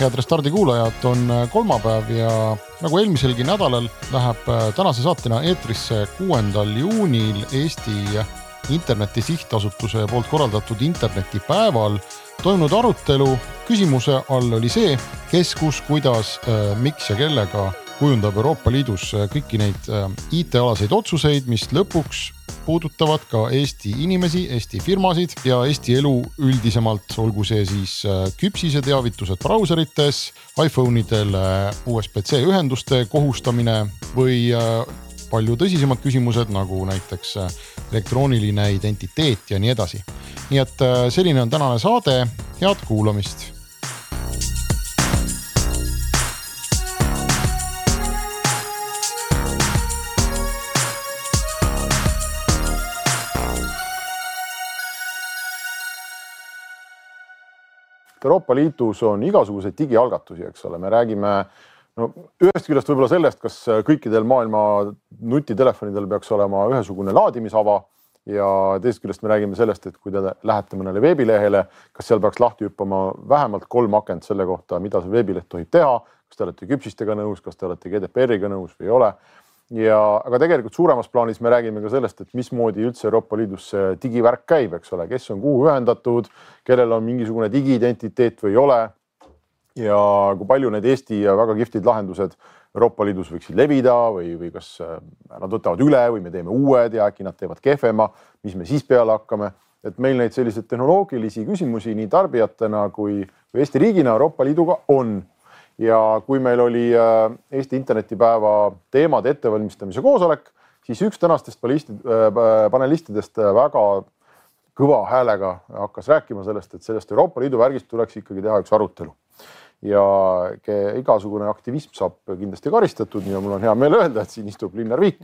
head Restardi kuulajad, on äh, kolmapäev ja nagu eelmiselgi nädalal läheb äh, tänase saatena eetrisse kuuendal juunil Eesti Interneti Sihtasutuse poolt korraldatud internetipäeval toimunud arutelu. küsimuse all oli see, kes, kus, kuidas, äh, miks ja kellega kujundab Euroopa Liidus kõiki neid IT-alaseid otsuseid, mis lõpuks puudutavad ka Eesti inimesi, Eesti firmasid ja Eesti elu üldisemalt, olgu see siis äh, küpsise teavitused brauserites, iPhone idele USB-C ühenduste kohustamine või äh, palju tõsisemad küsimused nagu näiteks äh, elektrooniline identiteet ja nii edasi. nii et selline on tänane saade, head kuulamist Euroopa Liidus on igasuguseid digialgatusi, eks ole, me räägime no ühest küljest võib-olla sellest, kas kõikidel maailma nutitelefonidel peaks olema ühesugune laadimisava ja teisest küljest me räägime sellest, et kui te lähete mõnele veebilehele, kas seal peaks lahti hüppama vähemalt kolm akent selle kohta, mida see veebileht tohib teha, kas te olete küpsistega nõus, kas te olete GDPR-iga nõus või ei ole ja, aga tegelikult suuremas plaanis me räägime ka sellest, et mismoodi üldse Euroopa Liidus see digivärk käib, eks ole, kes on kuhu ühendatud, kellel on mingisugune digiidentiteet või ei ole. ja kui palju need Eesti väga kihvtid lahendused Euroopa Liidus võiksid levida või, või kas äh, nad võtavad üle või me teeme uued ja äkki nad teevad kehvema, mis me siis peale hakkame, et meil neid selliseid tehnoloogilisi küsimusi nii tarbijatena kui, kui Eesti riigina Euroopa Liiduga on ja kui meil oli äh, Eesti internetipäeva teemade ettevalmistamise koosolek, siis üks tänastest äh, panelistidest äh, väga kõva häälega hakkas rääkima sellest, et sellest Euroopa Liidu värgist tuleks ikkagi teha üks arutelu ja igasugune aktivism saab kindlasti karistatud ja mul on hea meel öelda, et siin istub Linnar Viik.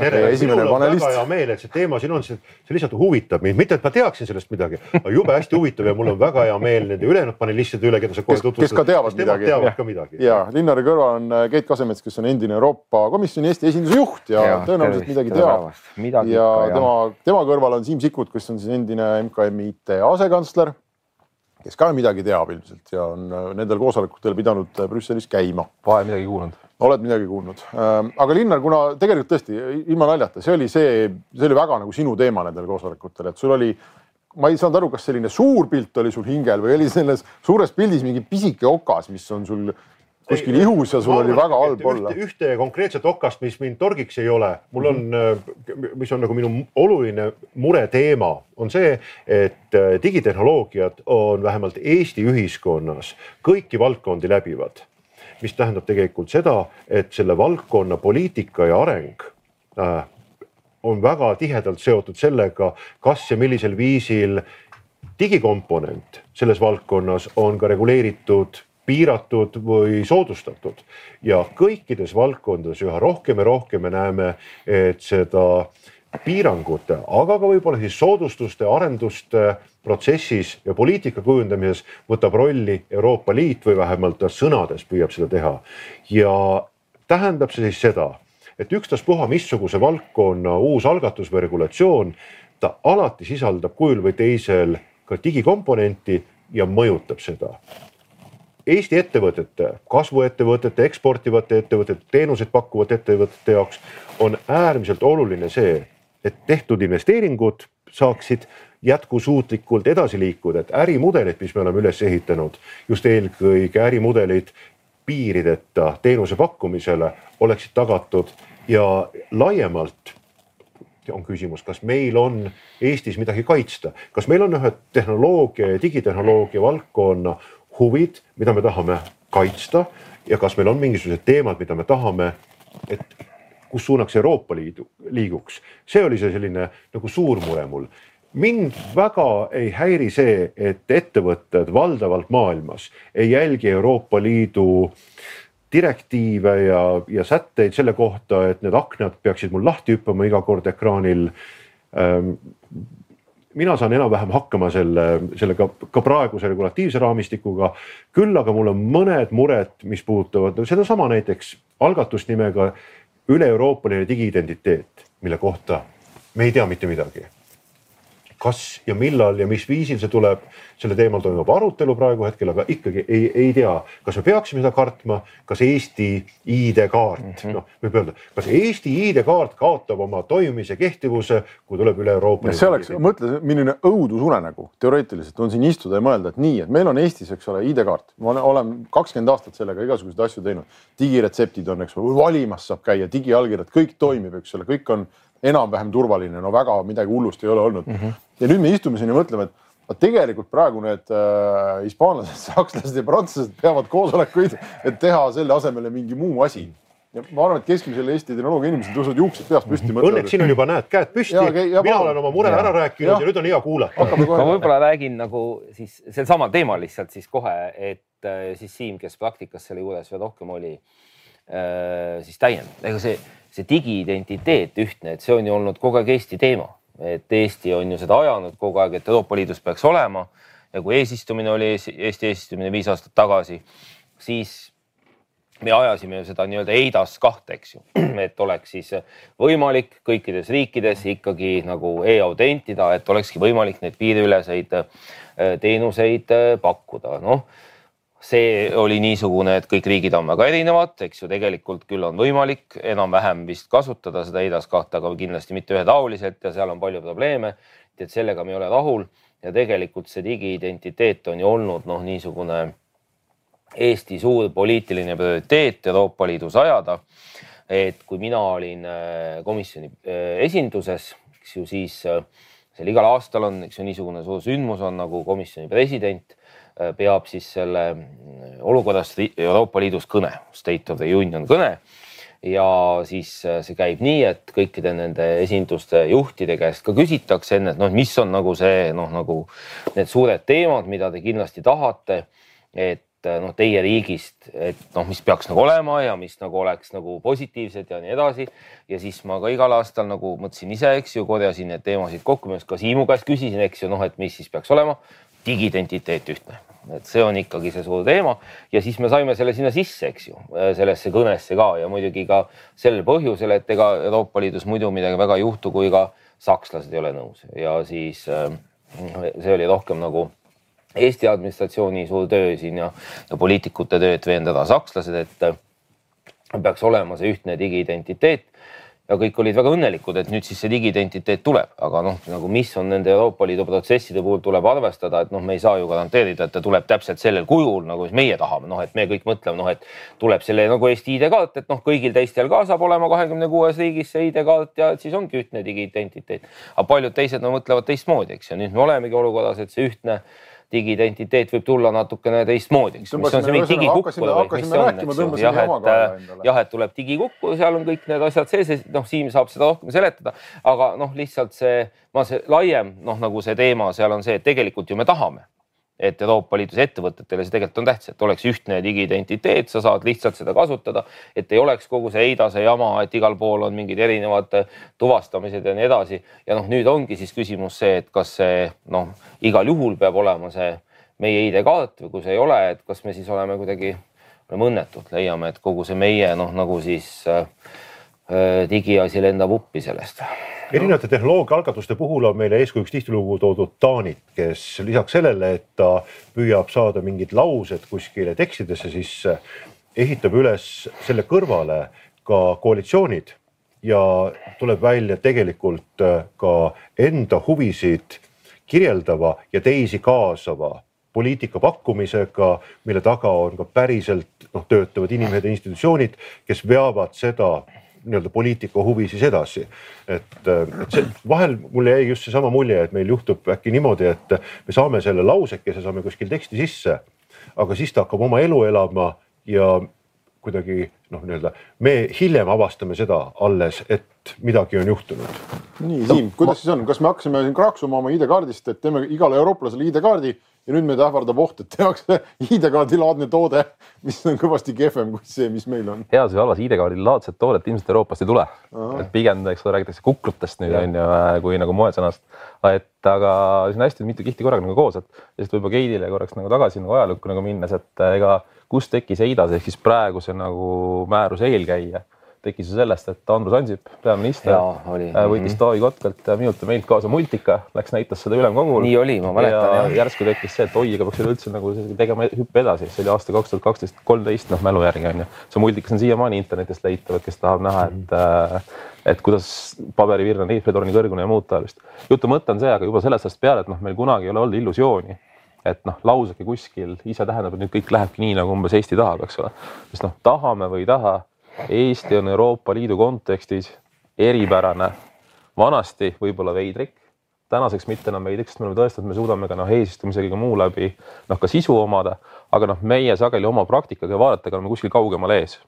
esimene panelist. väga hea meel, et see teema siin on, see, see lihtsalt huvitab mind, mitte et ma teaksin sellest midagi, aga jube hästi huvitav ja mul on väga hea meel nende ülejäänud panelistide üle, keda sa kohe tutvustad. kes ka teavad midagi. teavad ka midagi. ja Linnari kõrval on äh, Keit Kasemets, kes on endine Euroopa Komisjoni Eesti esinduse juht ja, ja tõenäoliselt midagi teab. ja tema, tema kõrval on Siim Sikkut, kes on siis endine MKM-i IT asekantsler kes ka midagi teab ilmselt ja on äh, nendel koosolekutel pidanud äh, Brüsselis käima. vahel midagi kuulnud. oled midagi kuulnud, ähm, aga Linnar, kuna tegelikult tõesti ilma naljata, see oli see, see oli väga nagu sinu teema nendel koosolekutel, et sul oli ma ei saanud aru, kas selline suur pilt oli sul hingel või oli selles suures pildis mingi pisike okas, mis on sul kuskil ihus ja sul oli väga halb olla. ühte konkreetset okast, mis mind torgiks ei ole, mul on, äh, mis on nagu minu oluline mureteema, on see, et äh, digitehnoloogiad on vähemalt Eesti ühiskonnas kõiki valdkondi läbivad. mis tähendab tegelikult seda, et selle valdkonna poliitika ja areng äh, on väga tihedalt seotud sellega, kas ja millisel viisil digikomponent selles valdkonnas on ka reguleeritud piiratud või soodustatud ja kõikides valdkondades üha rohkem ja rohkem me näeme, et seda piirangute, aga ka võib-olla siis soodustuste, arenduste protsessis ja poliitika kujundamises võtab rolli Euroopa Liit või vähemalt ta sõnades püüab seda teha. ja tähendab see siis seda, et ükstaspuha missuguse valdkonna uus algatus või regulatsioon, ta alati sisaldab kujul või teisel ka digikomponenti ja mõjutab seda Eesti ettevõtete, kasvuettevõtete, eksportivate ettevõtete, teenuseid pakkuvate ettevõtete jaoks on äärmiselt oluline see, et tehtud investeeringud saaksid jätkusuutlikult edasi liikuda, et ärimudelid, mis me oleme üles ehitanud, just eelkõige ärimudelid piirideta teenuse pakkumisele oleksid tagatud. Ja laiemalt on küsimus, kas meil on Eestis midagi kaitsta, kas meil on ühe tehnoloogia ja digitehnoloogia valdkonna huvid, mida me tahame kaitsta ja kas meil on mingisugused teemad, mida me tahame, et kus suunaks Euroopa Liidu liiguks. see oli see selline nagu suur mure mul. mind väga ei häiri see, et ettevõtted valdavalt maailmas ei jälgi Euroopa Liidu direktiive ja, ja sätteid selle kohta, et need aknad peaksid mul lahti hüppama iga kord ekraanil ähm, mina saan enam-vähem hakkama selle, sellega ka praeguse regulatiivse raamistikuga. küll aga mul on mõned mured, mis puudutavad no sedasama näiteks algatust nimega üle-euroopaline digiidentiteet, mille kohta me ei tea mitte midagi kas ja millal ja mis viisil see tuleb, selle teemal toimub arutelu praegu hetkel, aga ikkagi ei, ei tea, kas me peaksime seda kartma, kas Eesti ID-kaart mm -hmm., noh, võib öelda, kas Eesti ID-kaart kaotab oma toimimise kehtivuse, kui tuleb üle Euroopa. see oleks, mõtle, milline õudusunenägu teoreetiliselt on siin istuda ja mõelda, et nii, et meil on Eestis, eks ole, ID-kaart, ma olen kakskümmend aastat sellega igasuguseid asju teinud, digiretseptid on, eks ole, valimas saab käia, digiallkirjad, kõik toimib, eks ole, kõik on enam-vähem turvaline, no väga midagi hullust ei ole olnud mm. -hmm. ja nüüd me istume siin ja mõtleme, et tegelikult praegu need äh, hispaanlased, sakslased ja prantslased peavad koosolekuid, et teha selle asemele mingi muu asi ja ma arvan, et keskmisel Eesti tehnoloogia inimesel tõusevad juuksed peast püsti. Õnneks siin on juba näed käed püsti, mina olen oma mure ja. ära rääkinud ja. ja nüüd on hea kuulata. ma võib-olla räägin nagu siis sel samal teemal lihtsalt siis kohe, et äh, siis Siim, kes praktikas selle juures veel rohkem oli, äh, siis täiendab, ega see see digiidentiteet ühtne, et see on ju olnud kogu aeg Eesti teema, et Eesti on ju seda ajanud kogu aeg, et Euroopa Liidus peaks olema. ja kui eesistumine oli Eesti eesistumine viis aastat tagasi, siis me ajasime seda nii-öelda EIDAS kahte, eks ju, et oleks siis võimalik kõikides riikides ikkagi nagu e-autentida, et olekski võimalik neid piiriüleseid äh, teenuseid äh, pakkuda, noh see oli niisugune, et kõik riigid on väga erinevad, eks ju, tegelikult küll on võimalik enam-vähem vist kasutada seda EIDAS kahte, aga kindlasti mitte ühetaoliselt ja seal on palju probleeme. et sellega me ei ole rahul ja tegelikult see digiidentiteet on ju olnud noh, niisugune Eesti suur poliitiline prioriteet Euroopa Liidus ajada. et kui mina olin äh, komisjoni äh, esinduses, eks ju, siis äh, seal igal aastal on, eks ju, niisugune suur sündmus on nagu komisjoni president peab siis selle mm, olukorrast Euroopa Liidus kõne, State of the Union kõne. ja siis äh, see käib nii, et kõikide nende esinduste juhtide käest ka küsitakse enne, et noh, mis on nagu see noh, nagu need suured teemad, mida te kindlasti tahate. et äh, noh, teie riigist, et noh, mis peaks nagu olema ja mis nagu oleks nagu positiivsed ja nii edasi. ja siis ma ka igal aastal nagu mõtlesin ise, eks ju, korjasin need teemasid kokku, ma just ka Siimu käest küsisin, eks ju, noh, et mis siis peaks olema digiidentiteet ühtne, et see on ikkagi see suur teema. Ja siis me saime selle sinna sisse, eks ju, sellesse kõnesse ka. Ja muidugi ka sellel põhjusel, et ega Euroopa Liidus muidu midagi väga ei juhtu, kui ka sakslased ei ole nõus. Ja siis äh, see oli rohkem nagu Eesti administratsiooni suur töö siin ja, ja poliitikute töö, et veendada sakslased, et peaks olema see ühtne digiidentiteet ja kõik olid väga õnnelikud, et nüüd siis see digiidentiteet tuleb, aga noh, nagu mis on nende Euroopa Liidu protsesside puhul tuleb arvestada, et noh, me ei saa ju garanteerida, et ta tuleb täpselt sellel kujul, nagu meie tahame, noh, et me kõik mõtleme, noh, et tuleb selle nagu Eesti ID-kaart, et noh, kõigil teistel ka saab olema kahekümne kuues riigis see ID-kaart ja siis ongi ühtne digiidentiteet. aga paljud teised no, mõtlevad teistmoodi, eks ju, nüüd me olemegi olukorras, et see ühtne digiidentiteet võib tulla natukene teistmoodi, eks. jah, et jah, et tuleb digikukku, seal on kõik need asjad sees, noh, Siim saab seda rohkem seletada, aga noh, lihtsalt see, ma see laiem noh, nagu see teema seal on see, et tegelikult ju me tahame et Euroopa Liidus ettevõtetele see tegelikult on tähtis, et oleks ühtne digiidentiteet, sa saad lihtsalt seda kasutada, et ei oleks kogu see EIDAS-e jama, et igal pool on mingid erinevad tuvastamised ja nii edasi. ja noh, nüüd ongi siis küsimus see, et kas see noh, igal juhul peab olema see meie ID-kaart või kui see ei ole, et kas me siis oleme kuidagi oleme õnnetud, leiame, et kogu see meie noh, nagu siis äh, äh digiasi lendab uppi sellest. Erinevate tehnoloogiaalgatuste puhul on meile eeskujuks tihtilugu toodud Taanit, kes lisaks sellele, et ta püüab saada mingid laused kuskile tekstidesse sisse, ehitab üles selle kõrvale ka koalitsioonid ja tuleb välja tegelikult äh, ka enda huvisid kirjeldava ja teisi kaasava poliitika pakkumisega, mille taga on ka päriselt noh, töötavad inimesed ja institutsioonid, kes veavad seda nii-öelda poliitika huvi siis edasi. et, et see vahel mulle jäi just seesama mulje, et meil juhtub äkki niimoodi, et me saame selle lausekese, saame kuskil teksti sisse, aga siis ta hakkab oma elu elama ja kuidagi noh, nii-öelda me hiljem avastame seda alles, et midagi on juhtunud. nii, Siim, kuidas siis on, kas me hakkasime siin kraaksuma oma ID-kaardist, et teeme igale eurooplasele ID-kaardi ja nüüd meid ähvardab oht, et tehakse ID-kaardi laadne toode, mis on kõvasti kehvem kui see, mis meil on. heas või halvas ID-kaardi laadset toodet ilmselt Euroopast ei tule. et pigem, eks ole, räägitakse kukrutest nüüd on ju, kui nagu moesõnast. et aga siin on hästi mitu kihti korraga nagu koos, et lihtsalt võib-olla Keidile korraks nagu tagasi nagu ajalukku nagu minnes, et ega kust tekkis EIDAS ehk siis praeguse nagu määruse eelkäija tekkis ju sellest, et Andrus Ansip, peaminister, äh, võttis mhm. Taavi Kotkalt ja minult ja meilt kaasa multika, läks näitas seda ülemkogul. nii oli, ma mäletan. ja järsku tekkis see, et oi, aga peaks üleüldse nagu tegema hüppe edasi, see oli aasta kaks tuhat kaksteist, kolmteist, noh mälu järgi on ju. see multikas on siiamaani internetist leitav, et kes tahab näha, et äh, et kuidas paberivirn on Eiffeli kõrgune ja muud taolist. jutu mõte on see, aga juba sellest ajast peale, et noh, meil kunagi ei ole olnud illusiooni et noh, lausake kuskil ise tähendab, et nüüd kõik lähebki nii, nagu umbes Eesti tahab, eks ole. sest noh, tahame või ei taha Eesti on Euroopa Liidu kontekstis eripärane, vanasti võib-olla veidrik, tänaseks mitte enam veidrik, sest me oleme tõestanud, me suudame ka noh, eesistumisega ka muu läbi noh, ka sisu omada, aga noh, meie sageli oma praktikaga ja vaadetega oleme kuskil kaugemal ees.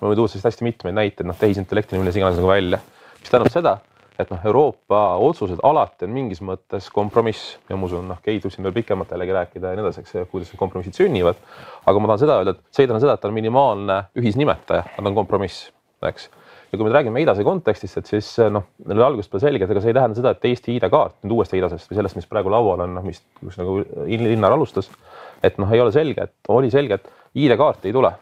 ma võin tuua sellest hästi mitmeid näiteid, noh, tehisintellekti, milles iganes nagu välja, mis tähendab seda et noh, Euroopa otsused alati on mingis mõttes kompromiss ja ma usun, noh, Keit võib siin veel pikemalt jällegi rääkida ja nii edasi, eks, kuidas need kompromissid sünnivad. aga ma tahan seda öelda, et see ei tähenda seda, et on minimaalne ühisnimetaja, ta on kompromiss, eks. ja kui me räägime EIDAS-e kontekstist, et siis noh, meil oli algusest peale selge, et ega see ei tähenda seda, et Eesti ID-kaart nüüd uuest EIDAS-est või sellest, mis praegu laual on, noh, mis, kus nagu Linnar alustas, et noh, ei ole selge, et oli selge, et ID-kaarti ei tule,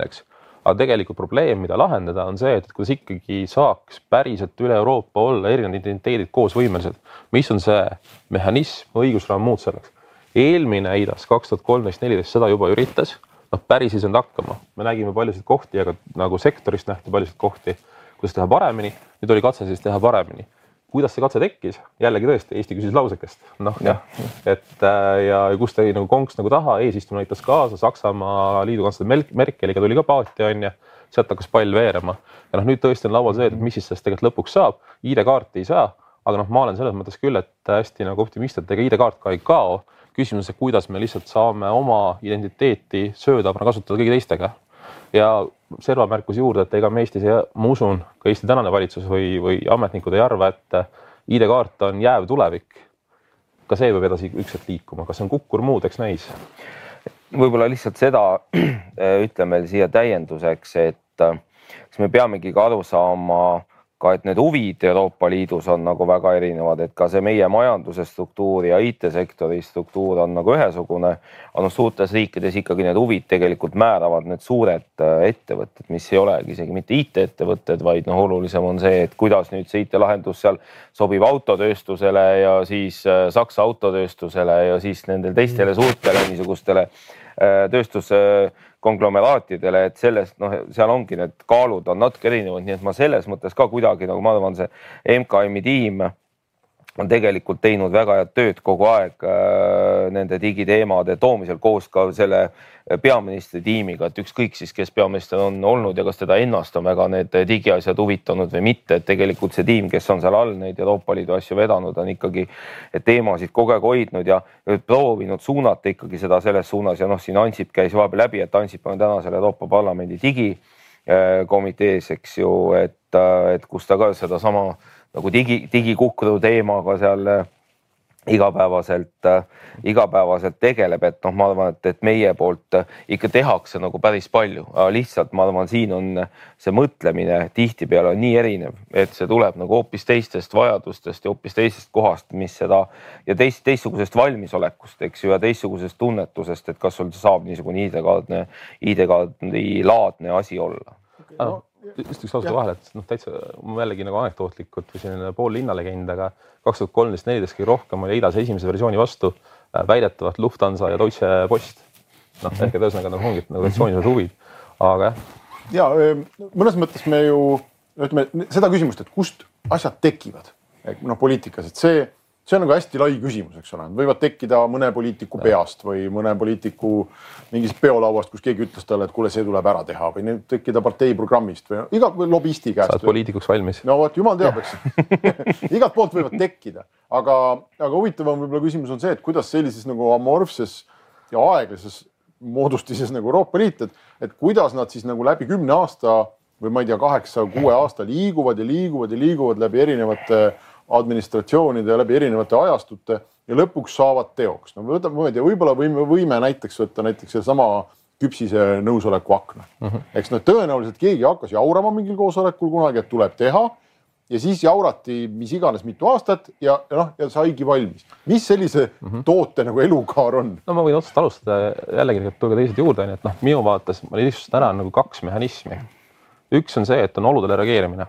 eks aga tegelikult probleem, mida lahendada, on see, et kuidas ikkagi saaks päriselt üle Euroopa olla erinevad identiteedid koosvõimelised. mis on see mehhanism, õigusraam, muud selleks. eelmine EIDAS kaks tuhat kolmteist, neliteist seda juba üritas, noh, päris ei saanud hakkama, me nägime paljusid kohti, aga nagu sektorist nähti paljusid kohti, kuidas teha paremini, nüüd oli katse siis teha paremini kuidas see katse tekkis, jällegi tõesti, Eesti küsis lausekest, noh jah, et äh, ja kus ta nagu konks nagu taha, eesistumine aitas kaasa, Saksamaa liidukantsler Merkeliga tuli ka paati, onju, sealt hakkas pall veerema. Ja noh, nüüd tõesti on laual see, et mis siis sellest tegelikult lõpuks saab, ID-kaarti ei saa, aga noh, ma olen selles mõttes küll, et hästi nagu optimist, et ega ID-kaart ka ei kao. küsimus on, kuidas me lihtsalt saame oma identiteeti söödavana kasutada kõigi teistega. Ja serva märkus juurde, et ega me Eestis, ma usun, ka Eesti tänane valitsus või, või ametnikud ei arva, et ID-kaart on jääv tulevik. ka see peab edasi üks hetk liikuma, kas see on kukkur muud, eks näis. võib-olla lihtsalt seda ütleme siia täienduseks, et kas me peamegi ka aru saama ka, et need huvid Euroopa Liidus on nagu väga erinevad, et ka see meie majanduse struktuur ja IT-sektori struktuur on nagu ühesugune. aga noh, suurtes riikides ikkagi need huvid tegelikult määravad need suured äh, ettevõtted, mis ei olegi isegi mitte IT-ettevõtted, vaid noh, olulisem on see, et kuidas nüüd see IT-lahendus seal sobib autotööstusele ja siis äh, Saksa autotööstusele ja siis nendele teistele suurtele niisugustele äh, tööstus konglomeraatidele, et sellest noh, seal ongi need kaalud on natuke erinevad, nii et ma selles mõttes ka kuidagi nagu ma arvan, see MKM-i tiim on tegelikult teinud väga head tööd kogu aeg äh, nende digiteemade toomisel koos ka selle peaministri tiimiga, et ükskõik siis, kes peaminister on olnud ja kas teda ennast on väga need digiasjad huvitanud või mitte, et tegelikult see tiim, kes on seal all neid Euroopa Liidu asju vedanud, on ikkagi teemasid kogu aeg hoidnud ja proovinud suunata ikkagi seda selles suunas ja noh, siin Ansip käis vahepeal läbi, et Ansip on täna seal Euroopa Parlamendi digikomitees, eks ju, et, et kus ta ka sedasama nagu digi, digikukru teemaga seal äh, igapäevaselt, äh, igapäevaselt tegeleb, et noh, ma arvan, et, et meie poolt äh, ikka tehakse nagu päris palju, lihtsalt ma arvan, siin on see mõtlemine tihtipeale nii erinev, et see tuleb nagu hoopis teistest vajadustest ja hoopis teisest kohast, mis seda ja teist, teistsugusest valmisolekust, eks ju, ja teistsugusest tunnetusest, et kas sul saab niisugune ID-kaardne, ID-kaardi laadne asi olla. Okay, no just üks lause vahele, et noh, täitsa jällegi nagu anekdootlikult või selline pool linnalegend, aga kaks tuhat kolmteist, neliteist kõige rohkem oli EIDAS esimese versiooni vastu äh, väidetavalt Lufthansa ja Deutsche Post. noh, ehk et ühesõnaga nagu ongi nagu traditsioonilised huvid, aga jah. ja mõnes mõttes me ju ütleme seda küsimust, et kust asjad tekivad, noh poliitikas, et see see on nagu hästi lai küsimus, eks ole, võivad tekkida mõne poliitiku peast või mõne poliitiku mingist peolauast, kus keegi ütles talle, et kuule, see tuleb ära teha või need tekkida partei programmist või iga või lobisti käest. sa oled poliitikuks valmis. no vot, jumal teab, eks igalt poolt võivad tekkida, aga, aga huvitavam võib-olla küsimus on see, et kuidas sellises nagu amorfses ja aeglases moodustises nagu Euroopa Liit, et, et kuidas nad siis nagu läbi kümne aasta või ma ei tea, kaheksa-kuue aasta liiguvad ja liiguvad ja liiguvad läbi erinevate administratsioonide ja läbi erinevate ajastute ja lõpuks saavad teoks. no võtame, ma ei tea, võib-olla võime, võime näiteks võtta näiteks sedasama küpsise nõusoleku akna mm. -hmm. eks noh, tõenäoliselt keegi hakkas jaurama mingil koosolekul kunagi, et tuleb teha ja siis jaurati mis iganes mitu aastat ja, ja noh, ja saigi valmis. mis sellise mm -hmm. toote nagu elukaar on? no ma võin otsast alustada jällegi, tulla teised juurde onju, et noh, minu vaates ma lihtsustan ära nagu kaks mehhanismi. üks on see, et on oludele reageerimine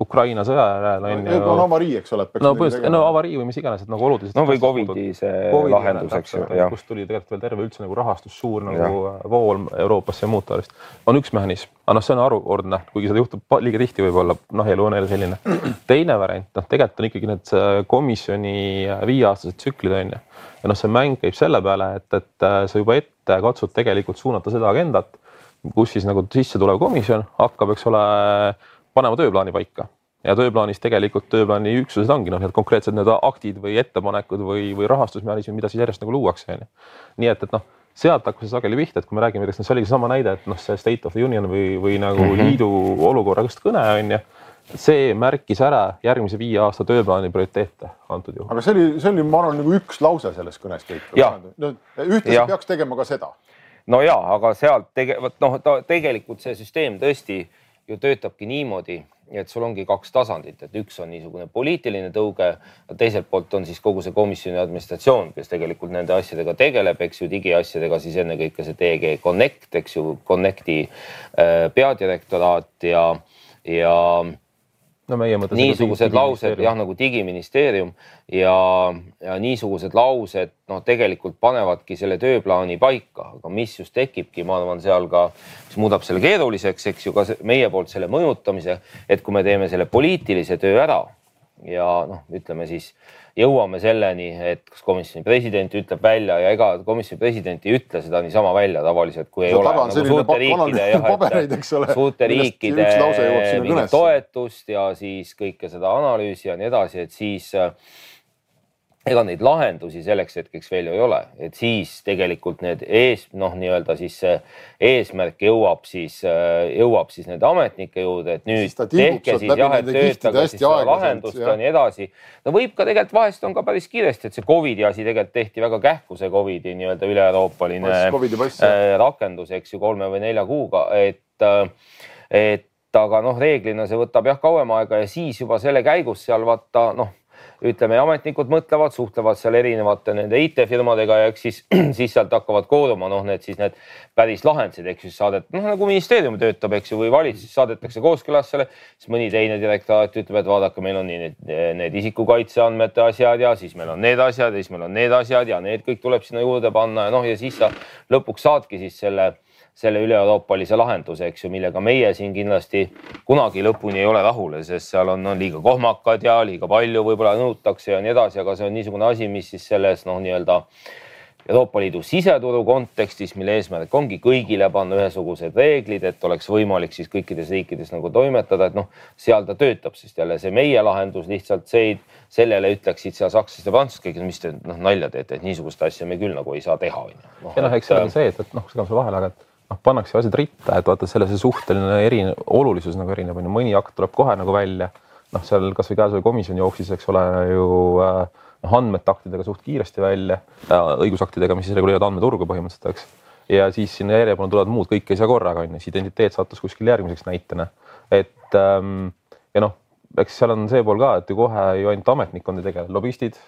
Ukraina sõja järel on ju. on avarii, eks ole. no põhimõtteliselt, no avarii või mis iganes, et nagu oluliselt. no või Covidi see COVID lahendus, eks ju. kust tuli tegelikult veel terve üldse nagu rahastus suur nagu ja. vool Euroopasse ja muud taolist. on üks mehhanism, aga noh, see on harukordne, kuigi seda juhtub liiga tihti võib-olla, noh, elu on jälle selline. teine variant, noh, tegelikult on ikkagi need komisjoni viieaastased tsüklid on ju. ja noh, see mäng käib selle peale, et, et äh, sa juba ette katsud tegelikult suunata seda agendat, kus siis nagu sisse tulev komisjon hakkab, eks ole panema tööplaani paika ja tööplaanis tegelikult tööplaani üksused ongi noh, need konkreetsed need aktid või ettepanekud või, või rahastusmehhanismid, mida siis järjest nagu luuakse, onju. nii et, et noh, sealt hakkab see sageli pihta, et kui me räägime näiteks, noh, see oligi seesama näide, et noh, see state of the union või, või nagu mm -hmm. liidu olukorrast kõne onju see märkis ära järgmise viie aasta tööplaani prioriteete antud juhul. aga see oli, see oli, ma arvan, nagu üks lause selles kõnes, Keit. no ühtlasi peaks tegema ka seda. no ja, aga sealt tege-, vot noh, tegelikult see süsteem tõesti ju töötabki niimoodi, et sul ongi kaks tasandit, et üks on niisugune poliitiline tõuge, teiselt poolt on siis kogu see komisjoni administratsioon, kes tegelikult nende asjadega tegeleb, eks ju, digiasjadega siis ennekõike see DG Connect, eks ju, Connecti äh, peadirektoraat ja, ja no meie mõttes. niisugused laused jah, nagu digiministeerium ja, ja niisugused laused noh, tegelikult panevadki selle tööplaani paika, aga mis just tekibki, ma arvan, seal ka, mis muudab selle keeruliseks, eks ju, ka meie poolt selle mõjutamise, et kui me teeme selle poliitilise töö ära ja noh, ütleme siis jõuame selleni, et kas komisjoni president ütleb välja ja ega komisjoni president ei ütle seda niisama välja tavaliselt, kui ei no, ole nagu suurte riikide jah, et suurte riikide mingit toetust ja siis kõike seda analüüsi ja nii edasi, et siis äh, ega neid lahendusi selleks hetkeks veel ju ei ole, et siis tegelikult need ees, noh, nii-öelda siis see eesmärk jõuab siis, jõuab siis nende ametnike juurde, et nüüd tehke siis jah, et töötage siis lahendust ja. ja nii edasi. no võib ka tegelikult vahest on ka päris kiiresti, et see Covidi asi tegelikult tehti väga kähku, see Covidi nii-öelda üle-euroopaline äh, rakendus, eks ju, kolme või nelja kuuga, et, äh, et aga noh, reeglina see võtab jah kauem aega ja siis juba selle käigus seal vaata noh ütleme, ametnikud mõtlevad, suhtlevad seal erinevate nende IT-firmadega ja eks siis, siis sealt hakkavad kooruma noh, need siis need päris lahendused, eks siis saadet, noh nagu ministeerium töötab, eks ju, või valitsus saadetakse kooskõlastusele, siis mõni teine direktoraat ütleb, et vaadake, meil on nii need, need isikukaitseandmete asjad ja siis meil on need asjad ja siis meil on need asjad ja need kõik tuleb sinna juurde panna ja noh, ja siis sa lõpuks saadki siis selle selle üle-euroopalise lahenduse, eks ju, millega meie siin kindlasti kunagi lõpuni ei ole rahul, sest seal on, on liiga kohmakad ja liiga palju võib-olla nõutakse ja nii edasi, aga see on niisugune asi, mis siis selles noh, nii-öelda Euroopa Liidu siseturu kontekstis, mille eesmärk ongi kõigile panna ühesugused reeglid, et oleks võimalik siis kõikides riikides nagu toimetada, et noh, seal ta töötab, sest jälle see meie lahendus lihtsalt see, sellele ütleksid seal sakslased ja prantslased mis te noh nalja teete, et niisugust asja me küll nagu ei saa teha, onju. ja noh, eks see on see, et, et noh, segan sulle vahele, aga et noh, pannakse asjad ritta, et vaata selle see suhteline eri olulisus nagu erineb, on ju, mõni akt tuleb kohe nagu välja. noh, seal kasvõi käesolev komisjon jooksis, eks ole ju äh, noh, andmete aktidega suht kiiresti välja, õigusaktidega, mis siis reguleerivad andmeturgu põhimõtteliselt, eks. ja siis sinna järjepanu tulevad muud, kõike ei saa korraga, on ju, siis identiteet sattus kuskil järgmiseks näitena. et ähm, ja noh, eks seal on see pool ka, et ju kohe ju ainult ametnikkond ei tegele, lobistid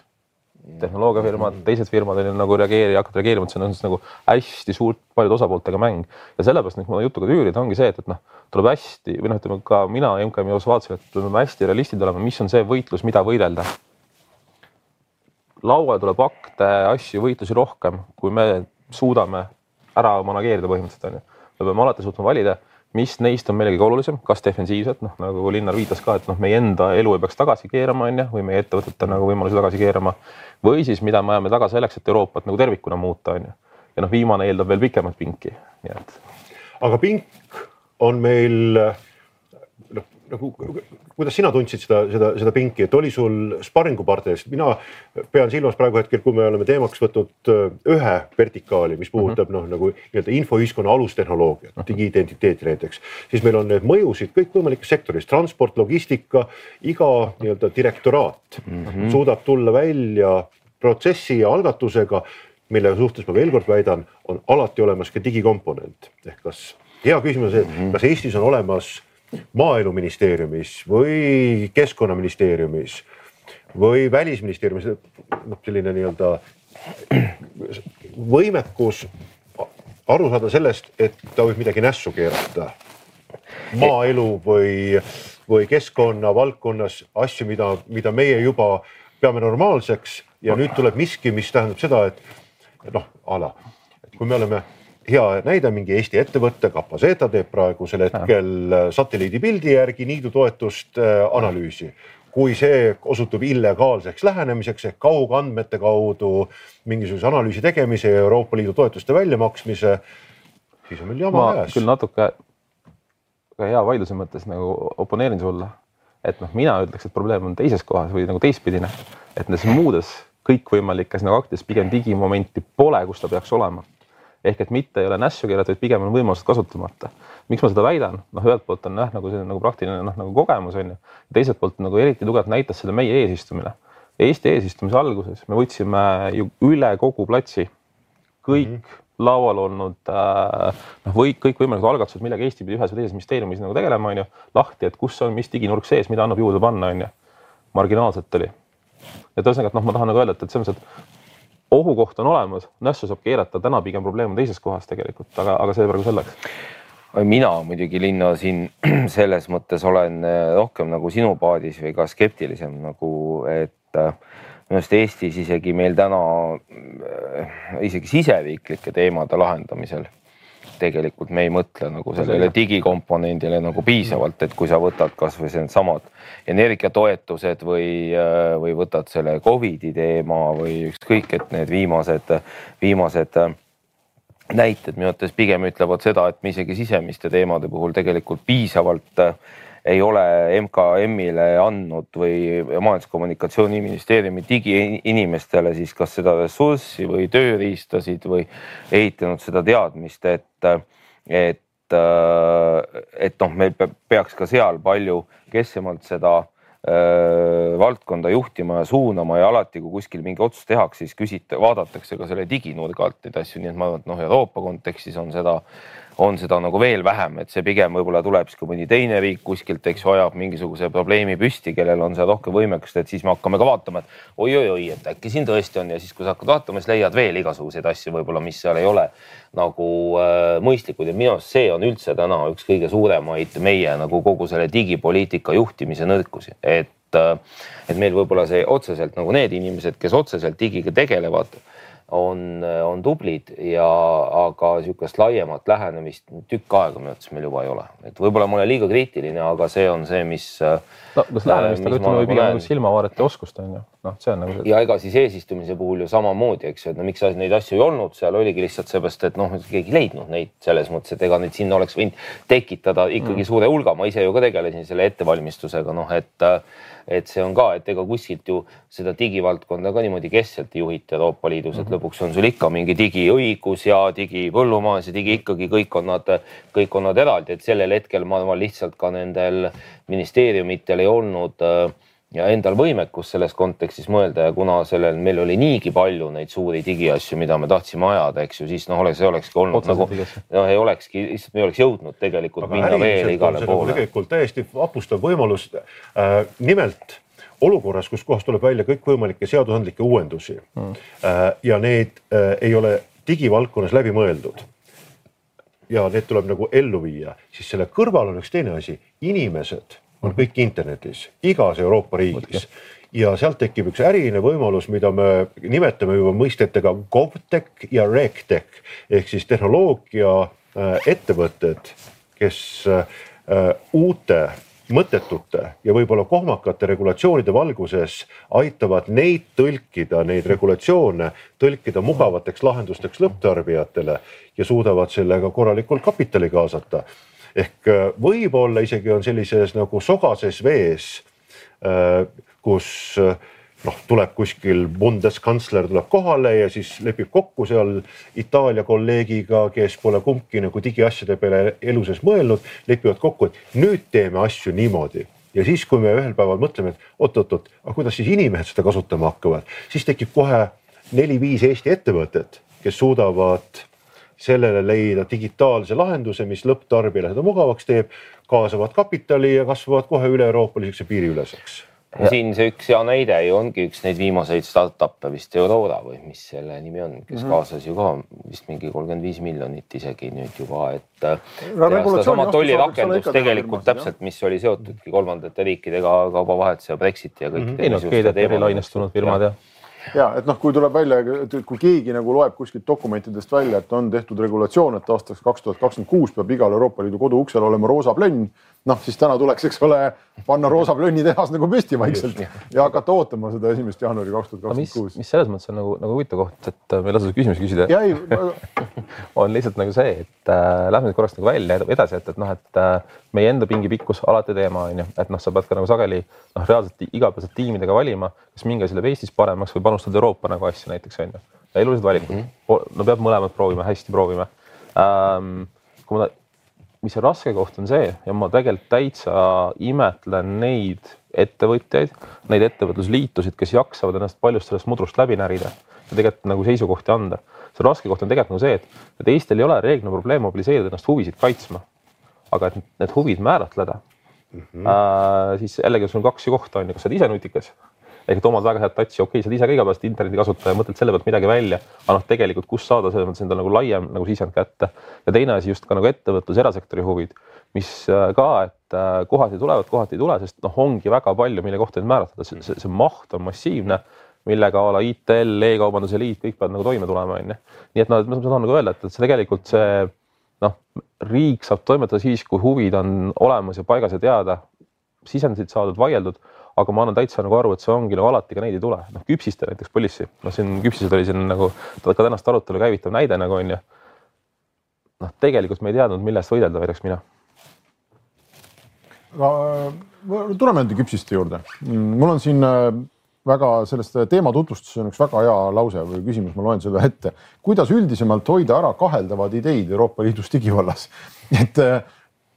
tehnoloogiafirmad, teised firmad on ju nagu reageerija, hakkavad reageerima, et see on nagu hästi suurt paljude osapooltega mäng ja sellepärast kui ma jutuga tüürida, ongi see, et, et noh, tuleb hästi või noh, ütleme ka mina MKM-i osas vaatasin, et peame hästi realistid olema, mis on see võitlus, mida võidelda. lauale tuleb akte, asju, võitlusi rohkem, kui me suudame ära manageerida põhimõtteliselt on ju. me peame alati suutma valida mis neist on kõige olulisem, kas defensiivselt, noh nagu Linnar viitas ka, et noh, meie enda elu ei peaks tagasi keerama, on ju, või meie ettevõtete nagu võimalusi tagasi keerama. või siis, mida me ajame taga selleks, et Euroopat nagu tervikuna muuta, on ju. ja noh, viimane eeldab veel pikemat pinki, nii et. aga pink on meil noh, nagu, kuidas sina tundsid seda, seda, seda pinki, et oli sul sparringupartner, sest mina pean silmas praegu hetkel, kui me oleme teemaks võtnud äh, ühe vertikaali, mis puudutab mm -hmm. noh, nagu nii-öelda infoühiskonna alustehnoloogiat mm -hmm., digiidentiteeti näiteks, siis meil on need mõjusid kõikvõimalikes sektoris, transport, logistika, iga nii-öelda direktoraat mm -hmm. suudab tulla välja protsessi ja algatusega, mille suhtes ma veel kord väidan, on alati olemas ka digikomponent ehk kas hea küsimus, et mm -hmm. kas Eestis on olemas maaeluministeeriumis või keskkonnaministeeriumis või välisministeeriumis, noh, selline nii-öelda võimekus aru saada sellest, et ta võib midagi nässu keerata. maaelu või, või keskkonna valdkonnas asju, mida, mida meie juba peame normaalseks ja nüüd tuleb miski, mis tähendab seda, et noh, a la, kui me oleme hea näide, mingi Eesti ettevõte, Capaceta teeb praegusel hetkel äh, satelliidipildi järgi niidutoetust äh, analüüsi. kui see osutub illegaalseks lähenemiseks ehk kaugandmete kaudu mingisuguse analüüsi tegemise ja Euroopa Liidu toetuste väljamaksmise, siis on meil jama käes. küll natuke ka hea vaidluse mõttes nagu oponeerin sulle, et noh, mina ütleks, et probleem on teises kohas või nagu teistpidine, et nendes muudes kõikvõimalikes nagu aktides pigem digimomenti pole, kus ta peaks olema ehk et mitte ei ole nässu keelatud, pigem on võimalused kasutamata. miks ma seda väidan, noh, ühelt poolt on jah, nagu selline nagu praktiline noh, nagu kogemus on ju, teiselt poolt nagu eriti tugevalt näitas seda meie eesistumine. Eesti eesistumise alguses me võtsime ju üle kogu platsi kõik mm -hmm. laual olnud äh, noh, või kõikvõimalikud algatused, millega Eesti pidi ühes või teises ministeeriumis nagu tegelema, on ju, lahti, et kus on, mis diginurk sees, mida annab juurde panna, on ju. marginaalselt oli. et ühesõnaga, et noh, ma tahan nagu öelda, et, et selles mõttes, et ohukoht on olemas, nässu saab keerata, täna pigem probleem on teises kohas tegelikult, aga, aga see praegu selleks. mina muidugi linna siin selles mõttes olen äh, rohkem nagu sinu paadis või ka skeptilisem nagu, et äh, minu arust Eestis isegi meil täna äh, isegi siseriiklike teemade lahendamisel tegelikult me ei mõtle nagu sellele digikomponendile nagu piisavalt, et kui sa võtad kasvõi needsamad energiatoetused või, või võtad selle Covidi teema või ükskõik, et need viimased, viimased näited minu arvates pigem ütlevad seda, et me isegi sisemiste teemade puhul tegelikult piisavalt ei ole MKM-ile andnud või Majandus-Kommunikatsiooniministeeriumi digiinimestele siis kas seda ressurssi või tööriistasid või ehitanud seda teadmist, et, et, et noh, meil peaks ka seal palju kesksemalt seda valdkonda juhtima ja suunama ja alati, kui kuskil mingi otsus tehakse, siis küsita, vaadatakse ka selle diginurga alt neid asju, nii et ma arvan, et noh, Euroopa kontekstis on seda on seda nagu veel vähem, et see pigem võib-olla tuleb siis, kui mõni teine riik kuskilt, eks ju, ajab mingisuguse probleemi püsti, kellel on seal rohkem võimekust, et siis me hakkame ka vaatama, et oi-oi-oi, et äkki siin tõesti on ja siis, kui sa hakkad vaatama, siis leiad veel igasuguseid asju võib-olla, mis seal ei ole nagu äh, mõistlikud. Ja minu arust see on üldse täna üks kõige suuremaid meie nagu kogu selle digipoliitika juhtimise nõrkusi, et, äh, et meil võib-olla see otseselt nagu need inimesed, kes otseselt digiga tegelevad on, on tublid ja, aga sihukest laiemat lähenemist tükk aega minu arvates meil juba ei ole, et võib-olla ma olen liiga kriitiline, aga see on see, mis. no kas lähenemist, aga ütleme nagu pigem nagu silmavaarete oskust on ju, noh, see on nagu see. ja ega siis eesistumise puhul ju samamoodi, eks ju, et no miks neid asju ei olnud, seal oligi lihtsalt seepärast, et noh, keegi ei leidnud neid selles mõttes, et ega neid sinna oleks võinud tekitada ikkagi mm. suure hulga, ma ise ju ka tegelesin selle ettevalmistusega, noh, et et see on ka, et ega kuskilt ju seda digivaldkonda ka niimoodi keskselt ei juhita Euroopa Liidus, et mhm. lõpuks on sul ikka mingi digiõigus ja digipõllumajandus ja digi ikkagi kõik on nad, kõik on nad eraldi, et sellel hetkel ma arvan lihtsalt ka nendel ministeeriumitel ei olnud äh, ja endal võimekus selles kontekstis mõelda ja kuna sellel meil oli niigi palju neid suuri digiasju, mida me tahtsime ajada, eks ju, siis noh, oleks, see olekski olnud Otseselt nagu noh, ei olekski, lihtsalt me ei oleks jõudnud tegelikult Aga minna veel igale poole. tegelikult täiesti vapustav võimalus äh,. nimelt olukorras, kus kohas tuleb välja kõikvõimalikke seadusandlikke uuendusi mm. äh, ja need äh, ei ole digivaldkonnas läbi mõeldud ja need tuleb nagu ellu viia, siis selle kõrval on üks teine asi, inimesed on kõik internetis, igas Euroopa riigis. Ja sealt tekib üks äriline võimalus, mida me nimetame juba mõistetega GovTech ja RegTech. Ehk siis tehnoloogia äh, kes äh, uute mõttetute ja võib-olla kohmakate regulatsioonide valguses aitavad neid tõlkida, neid regulatsioone tõlkida mugavateks lahendusteks lõpptarbijatele ja suudavad sellega korralikult kapitali kaasata ehk äh, võib-olla isegi on sellises nagu sogases vees, kus noh, tuleb kuskil bundeskantsler tuleb kohale ja siis lepib kokku seal Itaalia kolleegiga, kes pole kumbki nagu digiasjade peale elu sees mõelnud, lepivad kokku, et nüüd teeme asju niimoodi. Ja siis, kui me ühel päeval mõtleme, et oot-oot-oot, aga kuidas siis inimesed seda kasutama hakkavad, siis tekib kohe neli-viis Eesti ettevõtet, kes suudavad sellele leida digitaalse lahenduse, mis lõpptarbijale seda mugavaks teeb, kaasavad kapitali ja kasvavad kohe üle-euroopaliseks ja piiriüleseks Ja. siin see üks hea näide ju ongi üks neid viimaseid startup'e vist Aurora või mis selle nimi on, kes mm -hmm. kaasas ju ka vist mingi kolmkümmend viis miljonit isegi nüüd juba, et. sedasama tollirakendust tegelikult täpselt, mis oli seotudki kolmandate riikidega kaubavahetuse ja Brexiti ja kõikide mm. -hmm. ei noh, GDPR-i lainestunud firmad ja, ja ja et noh, kui tuleb välja, kui keegi nagu loeb kuskilt dokumentidest välja, et on tehtud regulatsioon, et aastaks kaks tuhat kakskümmend kuus peab igal Euroopa Liidu koduuksel olema roosa plönn. Noh, siis täna tuleks, eks ole, panna roosa plönni tehas nagu püsti vaikselt ja hakata ootama seda esimest jaanuari kaks tuhat kakskümmend kuus. mis selles mõttes on nagu, nagu huvitav koht, et ma ei lase küsimusi küsida. on lihtsalt nagu see, et äh, lähme nüüd korraks nagu välja edasi, et, et noh, et äh, meie enda pingi pikkus alati teema on ju, et noh, sa pead ka nagu sageli noh, reaalselt igapäevaselt tiimidega valima, kas mingi asi läheb Eestis paremaks või panustad Euroopa nagu asja näiteks on ju. elulised valikud mm, -hmm. no peab mõlemad proovima, hästi proovime ähm,. kui ma, mis on raske koht, on see ja ma tegelikult täitsa imetlen neid ettevõtjaid, neid ettevõtlusliitusid, kes jaksavad ennast paljust sellest mudrust läbi närida ja tegelikult nagu seisukohti anda. see raske koht on tegelikult nagu see, et, et Eestil ei ole reeglina probleem mobiliseerida ennast huvisid kaitsma. aga et need huvid määratleda mm, -hmm. äh, siis jällegi sul on kaks kohta on ju, kas sa oled ise nutikas ehk et omad väga head touch'i, okei okay,, sa oled ise ka igapäevaselt interneti kasutaja, mõtled selle pealt midagi välja, aga noh, tegelikult kust saada selles mõttes endale nagu laiem nagu sisend kätte. ja teine asi just ka nagu ettevõtlus, erasektori huvid, mis äh, ka, et äh, kohati tulevad, kohati ei tule, sest noh, ongi väga palju, mille kohta neid määratleda, see, see maht on massiivne millega a la ITL e, E-kaubanduse liit, kõik peavad nagu toime tulema, onju. nii et noh, ma tahan nagu öelda, et, et see tegelikult see noh, riik saab toimetada siis, kui huvid on olemas ja paigas ja teada, sisendeid saadud, vaieldud aga ma annan täitsa nagu aru, et see ongi nagu alati ka neid ei tule, noh küpsiste näiteks Policy, noh siin küpsised oli siin nagu ka tänast arutelu käivitav näide nagu on ju. noh, tegelikult me ei teadnud, millest võidelda, väidaks mina. äh, tuleme nende küpsiste juurde. mul on siin äh, väga sellest teema tutvustuses on üks väga hea lause või küsimus, ma loen selle ette. kuidas üldisemalt hoida ära kaheldavad ideid Euroopa Liidus digivallas? et äh,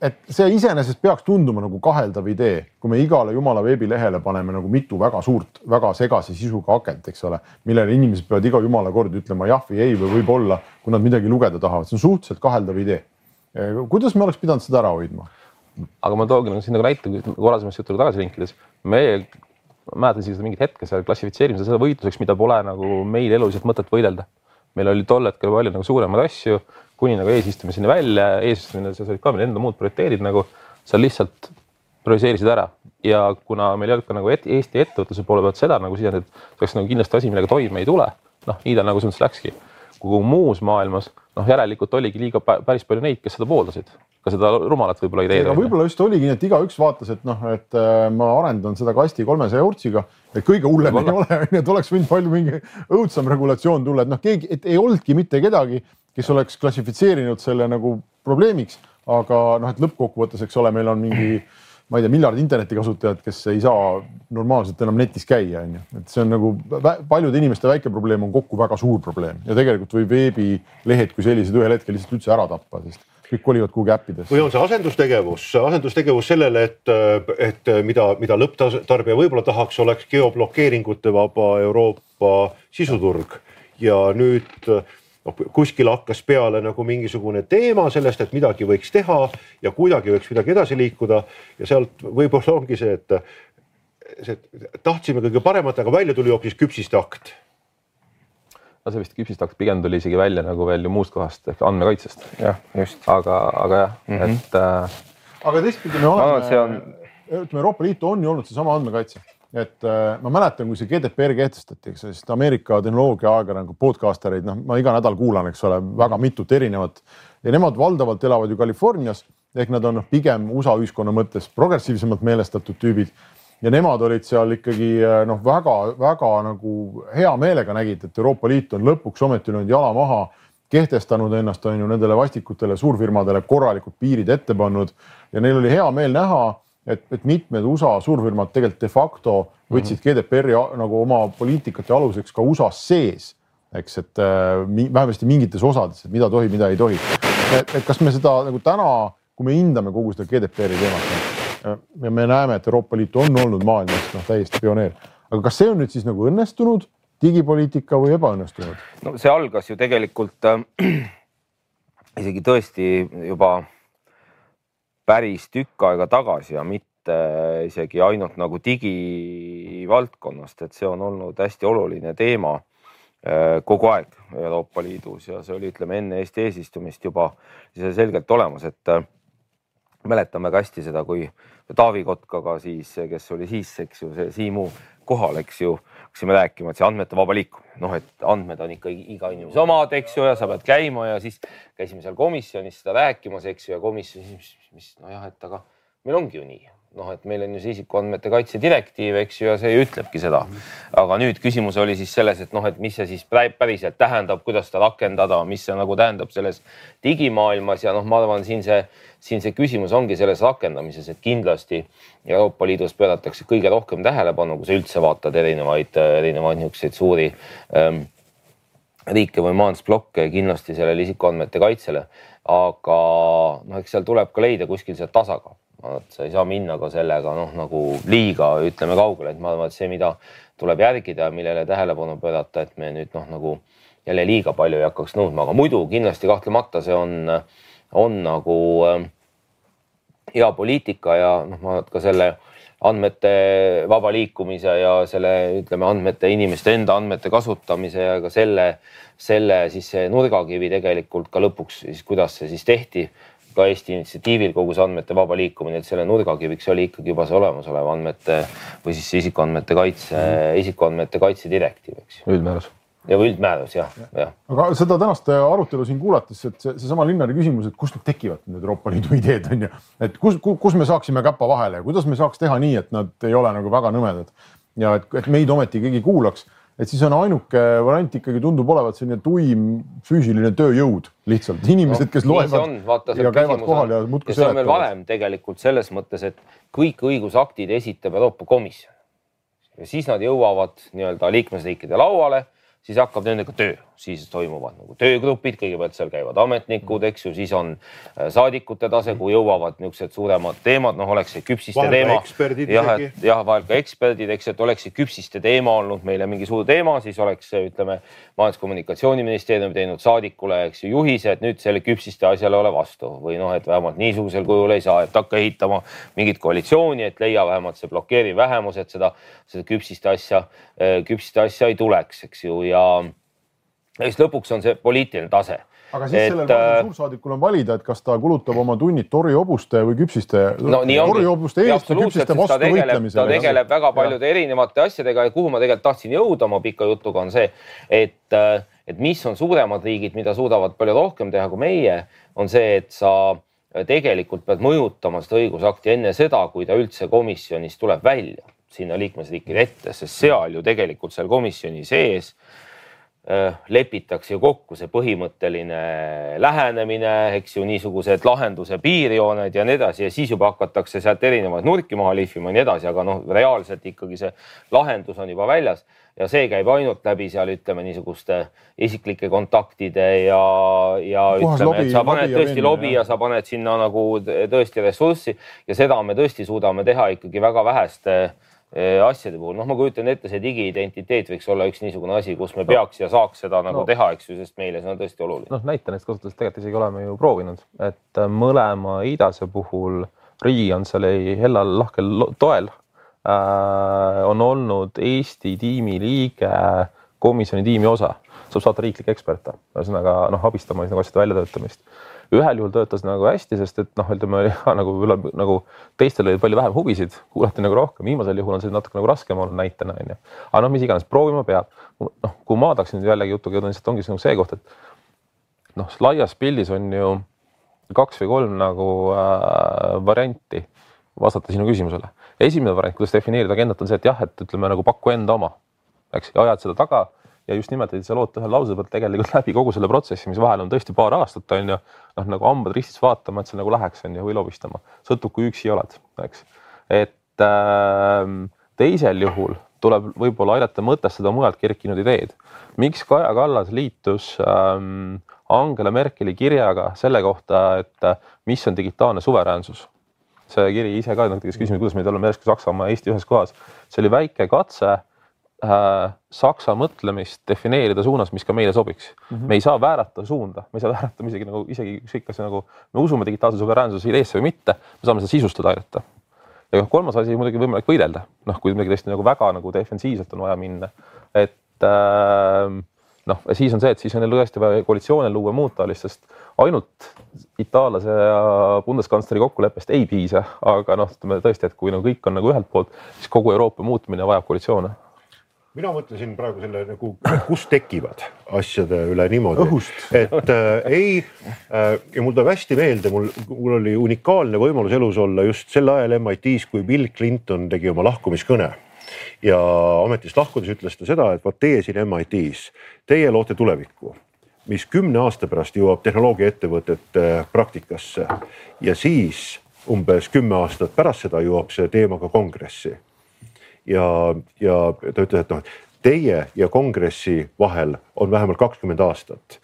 et see iseenesest peaks tunduma nagu kaheldav idee, kui me igale jumala veebilehele paneme nagu mitu väga suurt, väga segase sisuga akent, eks ole, millele inimesed peavad iga jumala kord ütlema jah või ei või võib-olla, kui nad midagi lugeda tahavad, see on suhteliselt kaheldav idee. kuidas me oleks pidanud seda ära hoidma? aga ma toongi nagu siin nagu näite varasemasse jutule tagasi linkides, me mäletan isegi seda mingit hetke seal klassifitseerimisel selle võitluseks, mida pole nagu meil eluliselt mõtet võidelda. Meil oli tol hetkel palju nagu suuremaid asju kuni nagu eesistumiseni välja, eesistumine, seal olid ka meil enda muud prioriteedid nagu, sa lihtsalt prioriseerisid ära. Ja kuna meil ei olnud ka nagu et, Eesti ettevõtluse poole pealt seda nagu sisendit, see oleks nagu kindlasti asi, millega toime ei tule, noh, nii ta nagu selles mõttes läkski. Kui muus maailmas, noh, järelikult oligi liiga päris palju neid, kes seda pooldasid, ka seda rumalat võib-olla ideed. võib-olla just oligi nii, et igaüks vaatas, et noh, et äh, ma arendan seda kasti kolmesaja eurtsiga, et kõige hullem ei ole, onju, et oleks võinud palju mingi õudsam regulatsioon tulla, et noh, keegi, et ei olnudki mitte kedagi kes oleks klassifitseerinud selle nagu probleemiks, aga noh, et lõppkokkuvõttes, eks ole, meil on mingi, ma ei tea, miljard internetikasutajat, kes ei saa normaalselt enam netis käia, on ju, et see on nagu paljude inimeste väike probleem on kokku väga suur probleem. Ja tegelikult võib veebilehed kui sellised ühel hetkel lihtsalt üldse ära tappa, sest kõik kolivad kuhugi äppidesse. või on see asendustegevus, asendustegevus sellele, et, et mida, mida lõpptarbija võib-olla tahaks, oleks geoblokeeringute vaba Euroopa sisuturg. Ja nüüd noh, kuskil hakkas peale nagu mingisugune teema sellest, et midagi võiks teha ja kuidagi võiks midagi edasi liikuda ja sealt võib-olla ongi see, et see tahtsime kõige paremat, aga välja tuli hoopis küpsiste akt. no see vist küpsiste akt pigem tuli isegi välja nagu veel ju muust kohast ehk andmekaitsest. jah, just. aga, aga jah mm, -hmm. et äh.... aga teistpidi me oleme no,, on... ütleme Euroopa Liitu on ju olnud seesama andmekaitse et äh, ma mäletan, kui see GDPR kehtestati, eks sest Ameerika tehnoloogia ajakirjanikud, podcasterid, noh, ma iga nädal kuulan, eks ole, väga mitut erinevat. Ja nemad valdavalt elavad ju Californias ehk nad on noh, pigem USA ühiskonna mõttes progressiivsemalt meelestatud tüübid. Ja nemad olid seal ikkagi äh, noh, väga-väga nagu hea meelega nägid, et Euroopa Liit on lõpuks ometi löönud jala maha kehtestanud ennast, on ju nendele vastikutele suurfirmadele korralikud piirid ette pannud. Ja neil oli hea meel näha, et, et mitmed USA suurfirmad tegelikult de facto võtsid mm -hmm. GDPR-i nagu oma poliitikate aluseks ka USA-s sees, eks, et äh, vähemasti mingites osades, et mida tohib, mida ei tohi. et kas me seda nagu täna, kui me hindame kogu seda GDPR-i teemat ja me näeme, et Euroopa Liit on olnud maailmas noh, täiesti pioneer, aga kas see on nüüd siis nagu õnnestunud digipoliitika või ebaõnnestunud? no see algas ju tegelikult äh, isegi tõesti juba päris tükk aega tagasi ja mitte isegi ainult nagu digivaldkonnast, et see on olnud hästi oluline teema äh, kogu aeg Euroopa Liidus ja see oli, ütleme enne Eesti eesistumist juba selgelt olemas, et äh, mäletame ka hästi seda, kui Taavi Kotkaga siis, kes oli siis, eks ju, see Siimu kohal, eks ju, hakkasime rääkima, et see andmete vaba liikumine, noh, et andmed on ikka iga inimese omad, eks ju, ja sa pead käima ja siis käisime seal komisjonis seda rääkimas, eks ju, ja komisjonis, mis, mis nojah, et aga meil ongi ju nii, noh, et meil on ju see isikuandmete kaitse direktiiv, eks ju, ja see ütlebki seda. aga nüüd küsimus oli siis selles, et noh, et mis see siis päriselt tähendab, kuidas seda rakendada, mis see nagu tähendab selles digimaailmas ja noh, ma arvan, siin see siin see küsimus ongi selles rakendamises, et kindlasti Euroopa Liidus pööratakse kõige rohkem tähelepanu, kui sa üldse vaatad erinevaid, erinevaid niisuguseid suuri ähm, riike või majandusblokke kindlasti sellele isikuandmete kaitsele. aga noh, eks seal tuleb ka leida kuskil see tasakaal, et sa ei saa minna ka sellega noh, nagu liiga ütleme kaugele, et ma arvan, et see, mida tuleb järgida millele tähelepanu pöörata, et me nüüd noh, nagu jälle liiga palju ei hakkaks nõudma, aga muidu kindlasti kahtlemata see on äh, on nagu ähm, hea poliitika ja noh, ma ka selle andmete vaba liikumise ja selle, ütleme, andmete, inimeste enda andmete kasutamise ja ka selle, selle siis see nurgakivi tegelikult ka lõpuks siis, kuidas see siis tehti ka Eesti initsiatiivil kogu see andmete vaba liikumine, et selle nurgakiviks oli ikkagi juba see olemasolev andmete või siis isikuandmete kaitse mm, isikuandmete kaitse direktiiv, eks ju. üldmäärus. Ja üldmäärus jah, jah. aga seda tänast arutelu siin kuulates, et see, seesama Linnari küsimus, et kust need tekivad, need Euroopa Liidu ideed on ju, et kus, kus me saaksime käpa vahele ja kuidas me saaks teha nii, et nad ei ole nagu väga nõmedad. Ja et, et meid ometi keegi kuulaks, et siis on ainuke variant ikkagi tundub olevat selline tuim füüsiline tööjõud lihtsalt, inimesed no,, kes loevad Vaata, ja käivad kohal ja muudkui seletavad. see on veel valem tegelikult selles mõttes, et kõik õigusaktid esitab Euroopa Komisjon. Ja siis nad jõuavad nii-öelda liikmesriikide lauale siis hakkab nendega töö, siis toimuvad nagu töögrupid, kõigepealt seal käivad ametnikud, eks ju, siis on äh, saadikute tase, kui jõuavad niisugused suuremad teemad, noh, oleks see küpsiste teema. jah, et jah, vahel ka eksperdid, eks, et oleks see küpsiste teema olnud meile mingi suur teema, siis oleks ütleme, Majandus-Kommunikatsiooniministeerium teinud saadikule, eks ju, juhise, et nüüd selle küpsiste asjale ole vastu või noh, et vähemalt niisugusel kujul ei saa, et hakka ehitama mingit koalitsiooni, et leia vähemalt see blokeeriv vähemus, et seda, seda küpsiste asja, äh, küpsiste asja ei tuleks, eks ju ja, ja siis lõpuks on see poliitiline tase aga siis et, sellel äh, suursaadikul on valida, et kas ta kulutab oma tunnid torihobuste või küpsiste no,, torihobuste eest või küpsiste vastu võitlemisele. ta tegeleb väga paljude ja. erinevate asjadega ja kuhu ma tegelikult tahtsin jõuda oma pika jutuga on see, et, äh, et mis on suuremad riigid, mida suudavad palju rohkem teha kui meie, on see, et sa tegelikult pead mõjutama seda õigusakti enne seda, kui ta üldse komisjonist tuleb välja sinna liikmesriikide ette, sest seal ju tegelikult seal komisjoni sees äh, lepitakse ju kokku see põhimõtteline lähenemine, eks ju, niisugused lahenduse piirjooned ja nii edasi ja siis juba hakatakse sealt erinevaid nurki maha lihvima ja nii edasi, aga noh, reaalselt ikkagi see lahendus on juba väljas ja see käib ainult läbi seal ütleme niisuguste isiklike kontaktide ja, ja Puhas ütleme, et sa paned tõesti lobi ja sa paned sinna nagu tõesti ressurssi ja seda me tõesti suudame teha ikkagi väga väheste Eh, asjade puhul, noh, ma kujutan ette, see digiidentiteet võiks olla üks niisugune asi, kus me peaks ja saaks seda nagu no. teha, eks ju, sest meile see on tõesti oluline. noh, näitenäiteks kasutades tegelikult isegi oleme ju proovinud, et äh, mõlema IDAS-e puhul Rii on selle hellal lahkel toel äh,. on olnud Eesti tiimi liige, komisjoni tiimi osa, saab saata riiklikke eksperte, ühesõnaga noh, abistama nagu asjade väljatöötamist ühel juhul töötas nagu hästi, sest et noh, ütleme nagu üle, nagu teistel oli palju vähem huvisid, kuulati nagu rohkem, viimasel juhul on see natuke nagu raskem olnud näitena onju. aga noh, mis iganes, proovima peab. noh, kui ma tahaksin jällegi jutuga jõuda, lihtsalt ongi see koht, et noh, laias pildis on ju kaks või kolm nagu äh, varianti vastata sinu küsimusele. esimene variant, kuidas defineerida agendat, on see, et jah, et ütleme nagu paku enda oma, eks, ja ajad seda taga ja just nimelt, et sa lood ühe lause pealt tegelikult läbi kogu selle protsessi, mis vahel on tõesti paar aastat, on ju. noh, nagu hambad ristis vaatama, et see nagu läheks, on ju, või lobistama, sõltub, kui üksi oled, eks. et äh, teisel juhul tuleb võib-olla aidata mõtestada mujalt kerkinud ideed. miks Kaja Kallas liitus ähm, Angela Merkeli kirjaga selle kohta, et äh, mis on digitaalne suveräänsus? see kiri ise ka, kes küsimus, kuidas meil oleme järsku Saksamaa, Eesti ühes kohas, see oli väike katse Saksa mõtlemist defineerida suunas, mis ka meile sobiks mm. -hmm. me ei saa väärata suunda, me ei saa väärata isegi nagu isegi ükskõik, kas nagu me usume digitaalse suveräänsuse ideesse või mitte, me saame seda sisustada aidata ja noh, kolmas asi muidugi võimalik võidelda, noh, kui midagi tõesti nagu väga nagu defensiivselt on vaja minna, et äh, noh, siis on see, et siis on tõesti vaja koalitsioone luua, muud taolist, sest ainult itaallase ja bundeskantsleri kokkuleppest ei piisa, aga noh, ütleme tõesti, et kui nagu kõik on nagu ühelt poolt, siis kogu Euroopa muutumine vajab koalitsioone mina mõtlesin praegu selle nagu, kust tekivad asjade üle niimoodi, et äh, ei äh, ja mul tuleb hästi meelde, mul, mul oli unikaalne võimalus elus olla just sel ajal MIT-s, kui Bill Clinton tegi oma lahkumiskõne. Ja ametist lahkudes ütles ta seda, et vot teie siin MIT-s, teie loote tulevikku, mis kümne aasta pärast jõuab tehnoloogiaettevõtete praktikasse. Ja siis umbes kümme aastat pärast seda jõuab see teema ka kongressi ja, ja ta ütles, et noh, teie ja kongressi vahel on vähemalt kakskümmend aastat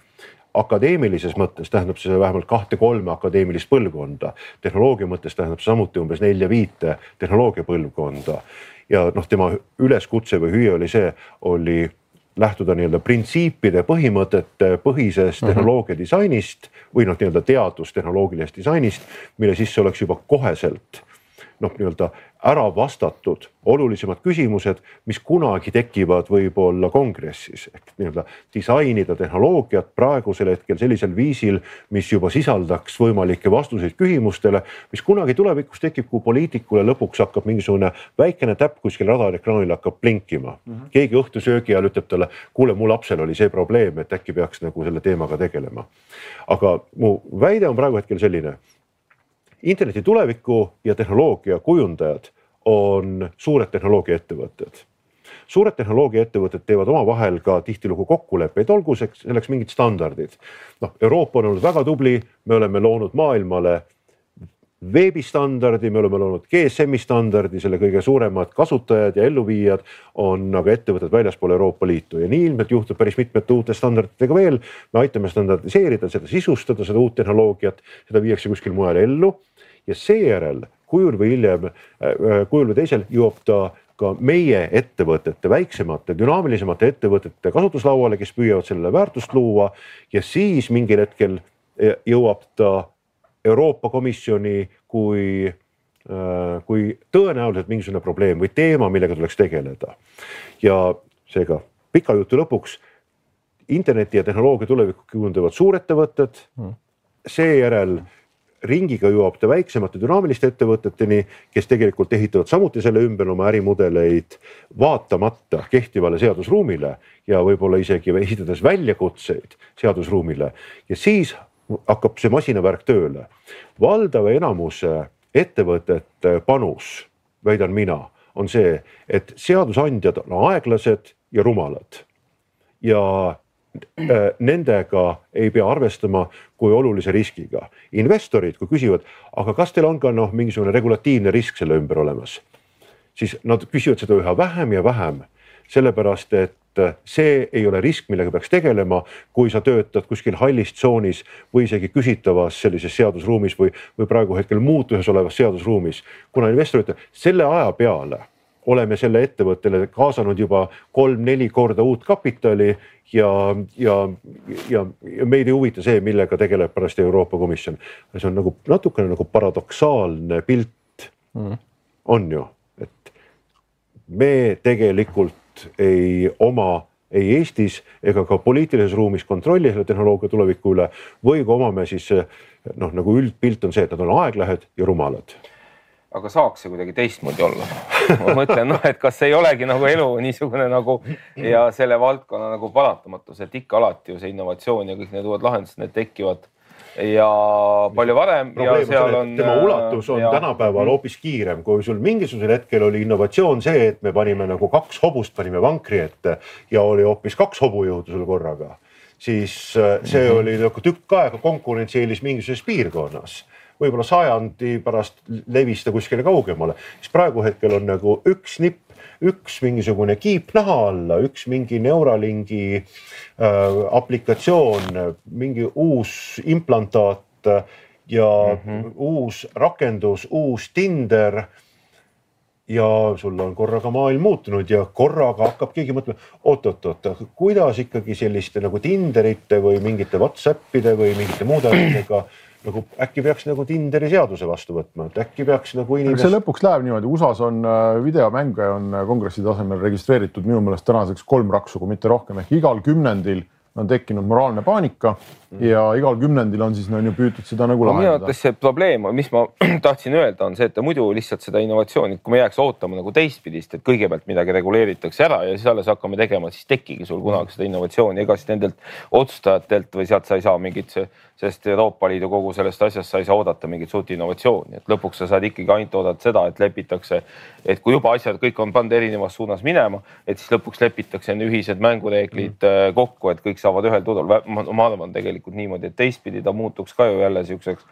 akadeemilises mõttes tähendab see vähemalt kahte-kolme akadeemilist põlvkonda. tehnoloogia mõttes tähendab samuti umbes nelja-viite tehnoloogia põlvkonda. ja noh, tema üleskutse või hüüe oli see, oli lähtuda nii-öelda printsiipide, põhimõtete põhisest mm -hmm. tehnoloogia disainist või noh, nii-öelda teadustehnoloogilisest disainist, mille sisse oleks juba koheselt noh, nii-öelda ära vastatud olulisemad küsimused, mis kunagi tekivad võib-olla kongressis ehk nii-öelda disainida tehnoloogiat praegusel hetkel sellisel viisil, mis juba sisaldaks võimalikke vastuseid küsimustele, mis kunagi tulevikus tekib, kui poliitikule lõpuks hakkab mingisugune väikene täpp kuskil radariekraanil hakkab blinkima mm. -hmm. keegi õhtusöögi ajal ütleb talle, kuule, mu lapsel oli see probleem, et äkki peaks nagu selle teemaga tegelema. aga mu väide on praegu hetkel selline interneti tuleviku ja tehnoloogia kujundajad on suured tehnoloogiaettevõtted. suured tehnoloogiaettevõtted teevad omavahel ka tihtilugu kokkuleppeid, olgu selleks mingid standardid. noh, Euroopa on olnud väga tubli, me oleme loonud maailmale veebistandardi, me oleme loonud GSM-i standardi, selle kõige suuremad kasutajad ja elluviijad on aga ettevõtted väljaspool Euroopa Liitu ja nii ilmselt juhtub päris mitmete uute standarditega veel. me aitame standardiseerida, seda sisustada, seda uut tehnoloogiat, seda viiakse kuskil mujal ellu ja seejärel kujul või hiljem, äh, kujul või teisel jõuab ta ka meie ettevõtete, väiksemate, dünaamilisemate ettevõtete kasutuslauale, kes püüavad sellele väärtust luua ja siis mingil hetkel äh, jõuab ta Euroopa Komisjoni kui, äh, kui tõenäoliselt mingisugune probleem või teema, millega tuleks tegeleda. ja seega pika jutu lõpuks interneti ja tehnoloogia tulevikku kujundavad suurettevõtted mm., seejärel ringiga jõuab ta väiksemate dünaamiliste ettevõteteni, kes tegelikult ehitavad samuti selle ümber oma ärimudeleid, vaatamata kehtivale seadusruumile ja võib-olla isegi esitades väljakutseid seadusruumile ja siis hakkab see masinavärk tööle. valdava enamuse ettevõtete panus, väidan mina, on see, et seadusandjad on aeglased ja rumalad ja nendega ei pea arvestama kui olulise riskiga. investorid, kui küsivad, aga kas teil on ka noh, mingisugune regulatiivne risk selle ümber olemas, siis nad küsivad seda üha vähem ja vähem, sellepärast et see ei ole risk, millega peaks tegelema, kui sa töötad kuskil hallis tsoonis või isegi küsitavas sellises seadusruumis või, või praegu hetkel muutuses olevas seadusruumis. kuna investor ütleb selle aja peale oleme selle ettevõttele kaasanud juba kolm-neli korda uut kapitali ja, ja, ja, ja meid ei huvita see, millega tegeleb pärast Euroopa Komisjon. see on nagu natukene nagu paradoksaalne pilt mm.. on ju, et me tegelikult ei oma ei Eestis ega ka poliitilises ruumis kontrolli selle tehnoloogia tuleviku üle või kui omame, siis noh, nagu üldpilt on see, et nad on aeglahed ja rumalad aga saaks see kuidagi teistmoodi olla? Ma mõtlen, noh, et kas ei olegi nagu elu niisugune nagu ja selle valdkonna nagu paratamatus, et ikka alati ju see innovatsioon ja kõik need uued lahendused, need tekivad. Ja palju varem ja probleem on seal et tema ulatus on ja, tänapäeval hoopis kiirem, kui sul mingisugusel hetkel oli innovatsioon see, et me panime nagu kaks hobust panime vankri ette ja oli hoopis kaks hobujõudu sul korraga, siis äh, see Mhm. oli nagu tükk aega konkurentsieelis mingisuguses piirkonnas võib-olla sajandi pärast levis ta kuskile kaugemale, siis praegu hetkel on nagu üks nipp, üks mingisugune kiip naha alla, üks mingi Neuralingi äh, aplikatsioon, mingi uus implantaat äh, ja mm -hmm. uus rakendus, uus Tinder ja sul on korraga maailm muutunud ja korraga hakkab keegi mõtlema oot,, oot-oot-oot, kuidas ikkagi selliste nagu Tinderite või mingite Whatsappide või mingite muude asjadega nagu äkki peaks nagu Tinderi seaduse vastu võtma, et äkki peaks nagu aga see lõpuks läheb niimoodi, USA-s on äh, videomänge on äh, kongressi tasemel registreeritud minu meelest tänaseks kolm raksu, kui mitte rohkem, ehk igal kümnendil on tekkinud moraalne paanika ja igal kümnendil on siis on ju püütud seda nagu no minu lahendada. arvates see probleem, mis ma tahtsin öelda, on see, et muidu lihtsalt seda innovatsiooni, kui me jääks ootama nagu teistpidist, et kõigepealt midagi reguleeritakse ära ja siis alles hakkame tegema, siis tekkigi sul kunagi seda innovatsiooni, ega siis nendelt otsustajatelt või sealt sa ei saa mingit, sellest Euroopa Liidu kogu sellest asjast sa ei saa oodata mingit suurt innovatsiooni, et lõpuks sa saad ikkagi ainult oodata seda, et lepitakse, et kui juba asjad kõik on pandud erinevas suunas minema, et siis lõpuks lepitakse ühised mängureeglid mm. kokku, et kõik saavad ühel turul. ma arvan tegelikult niimoodi, et teistpidi ta muutuks ka ju jälle siukseks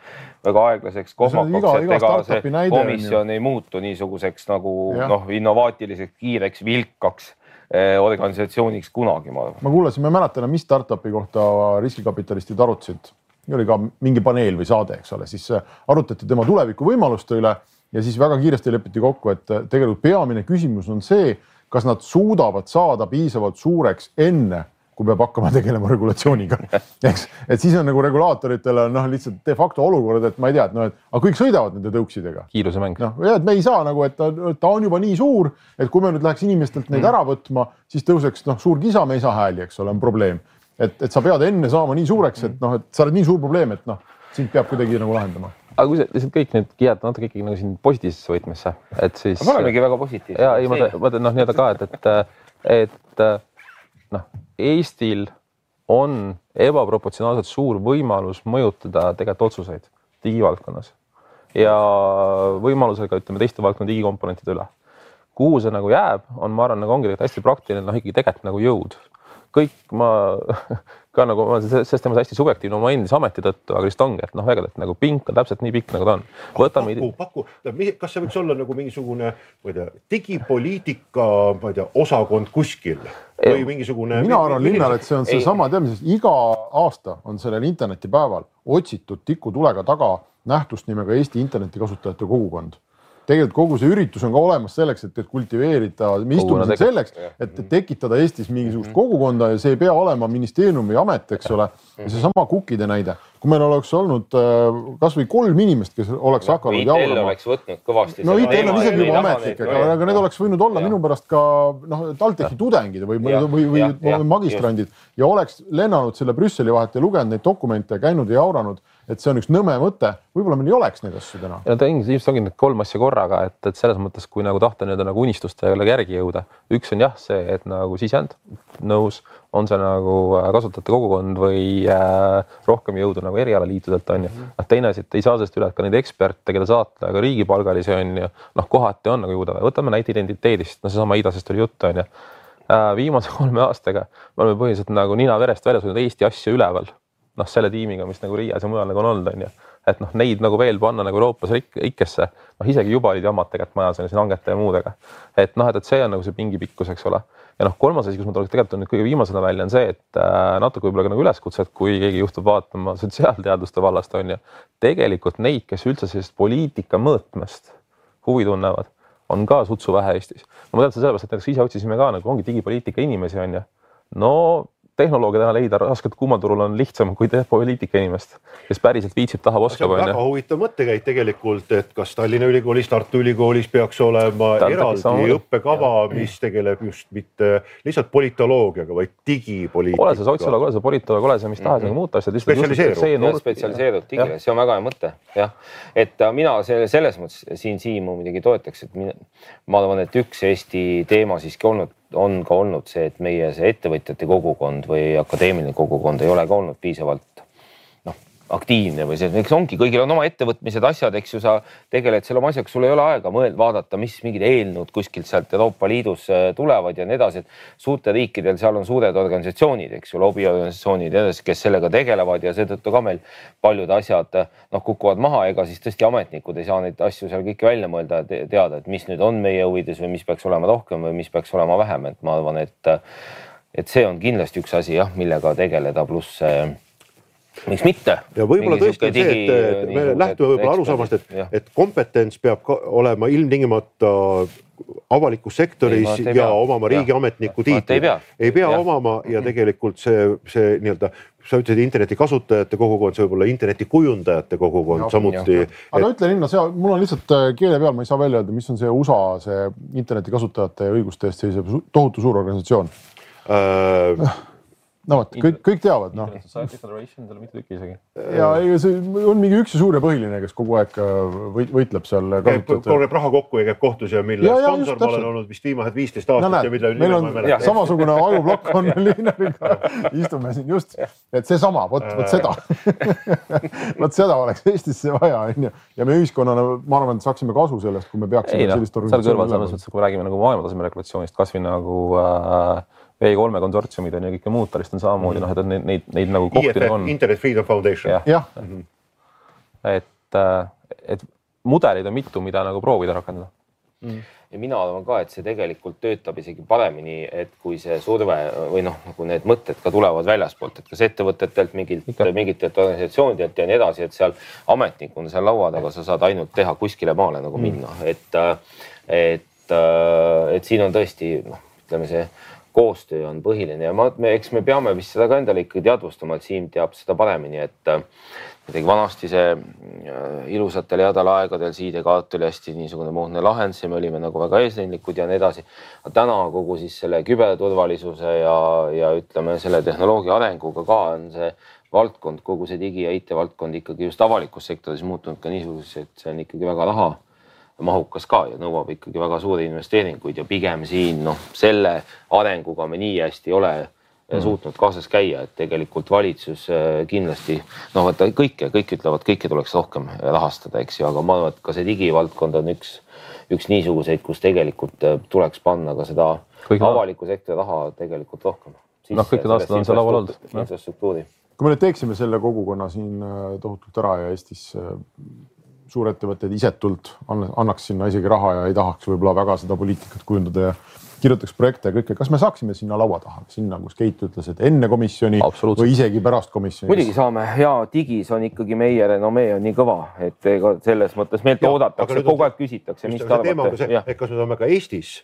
väga aeglaseks kohmakaks, et ega see komisjon ei muutu niisuguseks nagu noh, innovaatiliseks, kiireks, vilkaks eh, organisatsiooniks kunagi, ma arvan. ma kuulasin, ma ei mäleta enam, mis startup'i kohta riskikapitalistid arutasid. oli ka mingi paneel või saade, eks ole, siis äh, arutati tema tulevikuvõimaluste üle ja siis väga kiiresti lepiti kokku, et äh, tegelikult peamine küsimus on see, kas nad suudavad saada piisavalt suureks enne, kui peab hakkama tegelema regulatsiooniga, eks, et siis on nagu regulaatoritel on noh, lihtsalt de facto olukord, et ma ei tea, et noh, et aga kõik sõidavad nende tõuksidega kiirusemäng. noh, ja et me ei saa nagu, et ta, ta on juba nii suur, et kui me nüüd läheks inimestelt neid ära võtma, siis tõuseks noh, suur kisa, me ei saa hääli, eks ole, on probleem. et, et sa pead enne saama nii suureks, et noh, et sa oled nii suur probleem, et noh, sind peab kuidagi nagu lahendama. aga kui sa lihtsalt kõik nüüd kihata natuke ikkagi nagu siin positiivsesse võtmesse, et siis. me olemegi väga positiivsed. ja ei, ma ma noh, nii-öelda ka, et, et, et noh, Eestil on ebaproportsionaalselt suur võimalus mõjutada tegelikult otsuseid digivaldkonnas ja võimalusega ütleme teiste valdkonna digikomponentide üle. kuhu see nagu jääb, on, ma arvan, nagu ongi tegelikult hästi praktiline, noh ikkagi tegelikult nagu jõud. Kõik ma ka nagu ma olen selles teemas hästi subjektiivne oma endise ameti tõttu, aga lihtsalt ongi, et noh, väga, et nagu pink on täpselt nii pikk, nagu ta on. võtame paku, paku, kas see võiks olla nagu mingisugune, ma ei tea, digipoliitika, ma ei tea, osakond kuskil või mingisugune. mina arvan, Linnar, et see on seesama, tead mis, iga aasta on sellel internetipäeval otsitud tikutulega taga nähtust nimega Eesti internetikasutajate kogukond tegelikult kogu see üritus on ka olemas selleks, et, et kultiveerida, me istume siin selleks, et et tekitada Eestis mingisugust kogukonda ja see ei pea olema ministeerium või amet, eks ole. seesama Cookide näide, kui meil oleks olnud äh, kasvõi kolm inimest, kes oleks hakanud ITL jaurama oleks võtnud kõvasti. no ITL on isegi juba ametlik, aga, aga need oleks võinud olla Jah. minu pärast ka noh, TalTechi tudengid või, või, või, või magistrandid. Ja oleks lennanud selle Brüsseli vahet ja lugenud neid dokumente, käinud ja jauranud, et see on üks nõme mõte, võib-olla meil ei oleks neid asju täna. ja ta ongi, ilmselt ongi need kolm asja korraga, et, et selles mõttes, kui nagu tahta nii-öelda nagu unistustele järgi jõuda, üks on jah, see, et nagu sisend, nõus, on see nagu äh, kasutajate kogukond või äh, rohkem jõudu nagu erialaliitudelt on ju. noh, teine asi, et ei saa sellest üle, et ka neid eksperte, keda saata, ka riigipalgalisi on ju, noh, kohati on nagu jõuda, võtame näite identiteedist, no seesama Idasest oli juttu on ju. viimase kolme aastaga me oleme põhiliselt nagu nina verest väljas hoidnud Eesti asju üleval noh, selle tiimiga, mis nagu Riias ja mujal nagu on olnud, onju. et noh, neid nagu veel panna nagu Euroopas rik- ikkesse, noh isegi juba olid jamad tegelikult majas on ju siin hangete ja muudega. et noh, et, et see on nagu see pingi pikkus, eks ole. ja noh, kolmas asi, kus ma tuleks tegelikult on nüüd kõige viimasena välja, on see, et äh, natuke võib-olla ka nagu üleskutse, et kui keegi juhtub vaatama sotsiaalteaduste vallast on ju, tegelikult neid, kes üldse sellisest poliitika mõõtmest huvi tunnevad, on ka sutsu vähe Eestis. no ma tean seda sellepärast, et näiteks ise otsisime ka nagu ongi digipoliitika inimesi on ju. no tehnolooge täna leida raskelt kuumal turul on lihtsam kui poliitika inimest, kes päriselt viitsib, tahab, oskab väga onju. huvitav mõttekäik tegelikult, et kas Tallinna Ülikoolis, Tartu Ülikoolis peaks olema eraldi õppekava, mis tegeleb just mitte lihtsalt politoloogiaga, vaid ole see digipoliitikaga. sotsioloog, ole see politoloog, ole see mis tahes nagu muud asjad. Spetsialiseerub. spetsialiseerunud digile, see on väga hea mõte, jah. et äh, mina selle selles mõttes siin Siimu muidugi toetaks, et mina, ma arvan, et üks Eesti teema siiski olnud, on ka olnud see, et meie see ettevõtjate kogukond või akadeemiline kogukond ei ole ka olnud piisavalt aktiivne või see, eks ongi, kõigil on oma ettevõtmised, asjad, eks ju, sa tegeled selle oma asjaga, sul ei ole aega mõelda, vaadata, mis mingid eelnõud kuskilt sealt Euroopa Liidus äh, tulevad ja nii edasi. et suurtel riikidel, seal on suured organisatsioonid, eks ju, lobiorganisatsioonid ja nii edasi, kes sellega tegelevad ja seetõttu ka meil paljud asjad noh, kukuvad maha, ega siis tõesti ametnikud ei saa neid asju seal kõiki välja mõelda te teada, et mis nüüd on meie huvides või mis peaks olema rohkem või mis peaks olema vähem, et ma arvan, et et see on kindlasti üks asi jah, millega tegeleda, pluss miks mitte. ja võib-olla tõesti on see, et me lähtume võib-olla arusaamast, et, et kompetents peab ka olema ilmtingimata avalikus sektoris ei, ja pea. omama riigiametniku tiitli. ei pea, ei pea ja. omama ja tegelikult see, see nii-öelda, sa ütlesid interneti kasutajate kogukond, see võib olla interneti kujundajate kogukond ja, samuti. Et... aga ütle Linna, seal mul on lihtsalt äh, keele peal, ma ei saa välja öelda, mis on see USA, see interneti kasutajate õiguste eest seisev tohutu suur organisatsioon äh, no vot, kõik, kõik teavad, noh. Society Federation, tal on mitu tükki isegi. ja ei, see on mingi üks ja suur ja põhiline, kes kogu aeg äh, võitleb seal. korjab raha kokku ja käib kohtus ja mille ja, sponsor ma olen olnud vist viimased viisteist aastat no, näed, ja mille meil on ja, samasugune ajuplokk on Liineriga, istume siin just, et seesama, vot, vot seda vot seda oleks Eestisse vaja, onju. ja me ühiskonnana, ma arvan, et saaksime kasu sellest, kui me peaksime ei, no, sellist organisatsiooni. seal kõrval selles mõttes, kui me räägime nagu maailmataseme regulatsioonist, kasvõi nagu äh, V3 konsortsiumid on ja kõike muud talist on samamoodi mm -hmm. noh, et neid, neid, neid nagu kohti IFF, on. Internet Freedom Foundation. jah ja. mm. -hmm. et, äh, et mudeleid on mitu, mida nagu proovida rakendada mm. ja mina arvan ka, et see tegelikult töötab isegi paremini, et kui see surve või noh, nagu need mõtted ka tulevad väljaspoolt, et kas ettevõtetelt mingilt, mingitelt organisatsioonidelt ja nii edasi, et seal ametnikuna seal laua taga sa saad ainult teha kuskile maale nagu mm. minna, et, äh, et, äh, et siin on tõesti noh, ütleme see koostöö on põhiline ja ma, me, eks me peame vist seda ka endale ikkagi teadvustama, et Siim teab seda paremini, et äh, kuidagi vanasti see äh, ilusatel headel aegadel siidekaart oli hästi niisugune moodne lahend, me olime nagu väga eesrindlikud ja nii edasi. täna kogu siis selle küberturvalisuse ja, ja ütleme, selle tehnoloogia arenguga ka on see valdkond, kogu see digi ja IT valdkond ikkagi just avalikus sektoris muutunud ka niisuguseks, et see on ikkagi väga raha mahukas ka ja nõuab ikkagi väga suuri investeeringuid ja pigem siin noh, selle arenguga me nii hästi ei ole mm. suutnud kaasas käia, et tegelikult valitsus äh, kindlasti noh, vaata kõike, kõik ütlevad, kõike tuleks rohkem rahastada, eks ju, aga ma arvan, et ka see digivaldkond on üks, üks niisuguseid, kus tegelikult tuleks panna ka seda kõik avaliku sektori raha tegelikult rohkem. noh, kõik need aastad on seal laual olnud. infrastruktuuri. kui me nüüd teeksime selle kogukonna siin tohutult ära ja Eestis suurettevõtted isetult annaks sinna isegi raha ja ei tahaks võib-olla väga seda poliitikat kujundada ja kirjutaks projekte ja kõike, kas me saaksime sinna laua taha, sinna, kus Keit ütles, et enne komisjoni või isegi pärast komisjoni? muidugi saame ja digis on ikkagi meie renomee on nii kõva, et ega selles mõttes meilt oodatakse, kogu aeg küsitakse, mis te arvate. et kas me saame ka Eestis,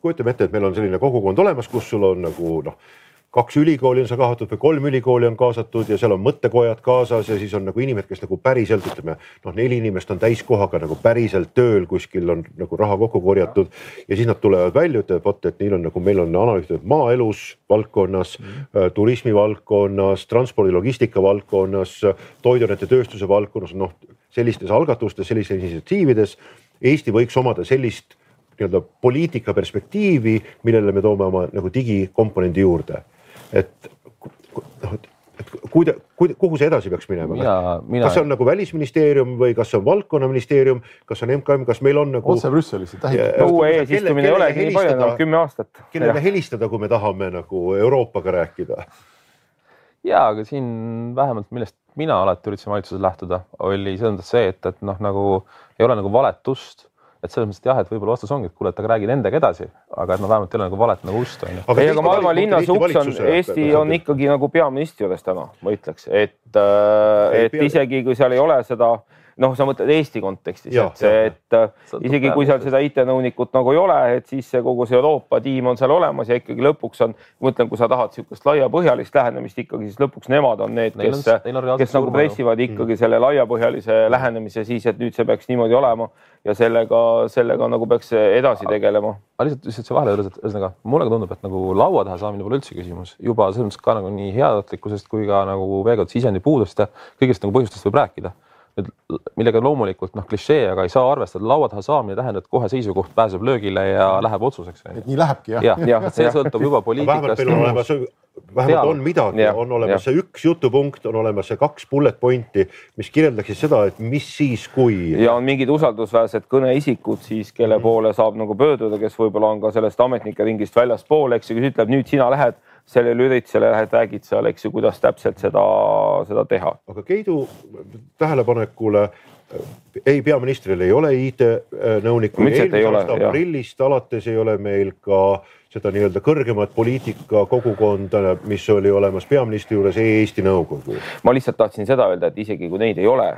kujutame ette, et meil on selline kogukond olemas, kus sul on nagu noh kaks ülikooli on seal kaasatud või kolm ülikooli on kaasatud ja seal on mõttekojad kaasas ja siis on nagu inimesed, kes nagu päriselt ütleme noh, neli inimest on täiskohaga nagu päriselt tööl, kuskil on nagu raha kokku korjatud ja siis nad tulevad välja, ütlevad vot, et neil on nagu meil on analüüsitud maaelus valdkonnas mm, -hmm. turismi valdkonnas, transpordi logistika valdkonnas, toiduainetööstuse valdkonnas, noh sellistes algatustes, sellistes initsiatiivides Eesti võiks omada sellist nii-öelda poliitika perspektiivi, millele me toome oma nagu digikomponendi juurde et noh, et kuida-, kuida-, kuhu see edasi peaks minema? Mina... kas see on nagu välisministeerium või kas see on valdkonnaministeerium, kas on MKM, kas meil on nagu. otse Brüsselisse tähitab. uue eesistumine ei olegi nii palju, enam kümme aastat. kellele helistada, kui me tahame nagu Euroopaga rääkida? ja, aga siin vähemalt millest mina alati üritasin valitsuses lähtuda, oli selles mõttes see, et, et noh, nagu ei ole nagu valetust et selles mõttes, et jah, et võib-olla vastus ongi, et kuule, et aga räägi nendega edasi, aga et noh, vähemalt ei ole nagu valet nagu ust on ju. ei, aga ma arvan, linnas uks on, Eesti on ikkagi nagu peaministri juures täna, ma ütleks, et, äh, et isegi kui seal ei ole seda noh, sa mõtled Eesti kontekstis, et see, et äh, isegi kui seal seda IT-nõunikut nagu ei ole, et siis see kogu see Euroopa tiim on seal olemas ja ikkagi lõpuks on, ma ütlen, kui sa tahad niisugust laiapõhjalist lähenemist ikkagi, siis lõpuks nemad on need, kes, kes nagu pressivad ikkagi mm. selle laiapõhjalise lähenemise siis, et nüüd see peaks niimoodi olema ja sellega, sellega nagu peaks edasi tegelema. aga lihtsalt, lihtsalt see vahele öeldes, et ühesõnaga mulle ka tundub, et nagu laua taha saamine pole üldse küsimus, juba selles mõttes ka nagu nii heatahtlikkusest kui ka nagu veel kord sisendi puudust ja kõigist nagu põhjustest võib rääkida nüüd millega loomulikult noh, klišee, aga ei saa arvestada, laua taha saamine tähendab, et kohe seisukoht pääseb löögile ja läheb otsuseks. et nii lähebki jah? jah, jah, see sõltub juba poliitikast. vähemalt meil on olemas vähemalt on midagi, on olemas jah. see üks jutupunkt, on olemas see kaks bullet pointi, mis kirjeldaksid seda, et mis siis, kui. ja on mingid usaldusväärsed kõneisikud siis, kelle Mhm. poole saab nagu pöörduda, kes võib-olla on ka sellest ametnike ringist väljaspool, eks ju, kes ütleb, nüüd sina lähed sellele üritusele, lähed räägid seal, eks ju, kuidas täpselt seda, seda teha. aga Keidu tähelepanekule äh, ei, peaministril ei ole IT-nõunikku. Jah. aprillist alates ei ole meil ka seda nii-öelda kõrgemat poliitika kogukonda, mis oli olemas peaministri juures e-Eesti nõukogu. ma lihtsalt tahtsin seda öelda, et isegi kui neid ei ole,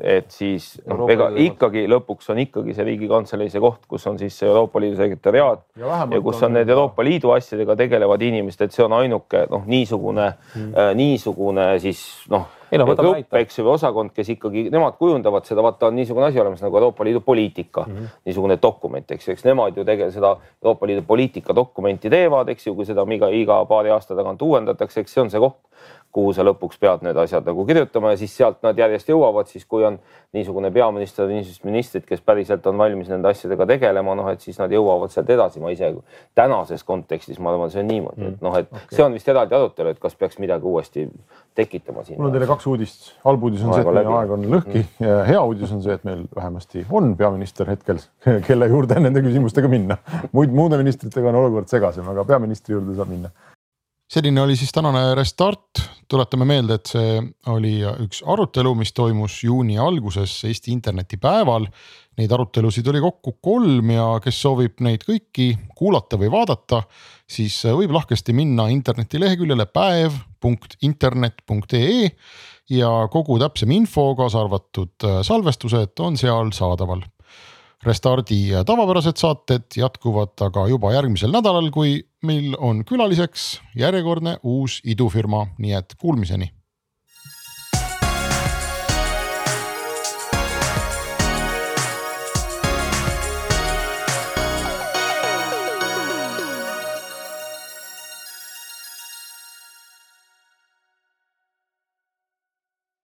et siis noh, ega ikkagi lõpuks on ikkagi see Riigikantselei see koht, kus on siis see Euroopa Liidu sekretäriaat Ja ja kus on- on need Euroopa Liidu asjadega tegelevad inimesed, et see on ainuke noh, niisugune mm. äh, niisugune siis noh Ei no võtame grupp, näite. eks ju, või osakond, kes ikkagi nemad kujundavad seda, vaata on niisugune asi olemas nagu Euroopa Liidu poliitika mm, -hmm. niisugune dokument, eks ju, eks nemad ju tegelikult seda Euroopa Liidu poliitika dokumenti teevad, eks ju, kui seda iga, iga paari aasta tagant uuendatakse, eks see on see koht, kuhu sa lõpuks pead need asjad nagu kirjutama ja siis sealt nad järjest jõuavad, siis kui on niisugune peaminister, niisugused ministrid, kes päriselt on valmis nende asjadega tegelema, noh, et siis nad jõuavad sealt edasi, ma ise tänases kontekstis, ma arvan, see on niimoodi, et noh, et okay. see on vist eraldi arutelu, et kas peaks midagi uuesti tekitama siin. mul on teile kaks uudist. halb uudis on see, et Aeg meie aeg on lõhki ja hea uudis on see, et meil vähemasti on peaminister hetkel, kelle juurde nende küsimustega minna. muid, muude ministritega on olukord segasem, aga peaministri juurde saab minna. selline oli siis tänane Restart, tuletame meelde, et see oli üks arutelu, mis toimus juuni alguses Eesti internetipäeval. Neid arutelusid oli kokku kolm ja kes soovib neid kõiki kuulata või vaadata, siis võib lahkesti minna internetileheküljele päev.internet.ee ja kogu täpsem info, kaasa arvatud salvestused, on seal saadaval Restardi tavapärased saated jätkuvad aga juba järgmisel nädalal, kui meil on külaliseks järjekordne uus idufirma, nii et kuulmiseni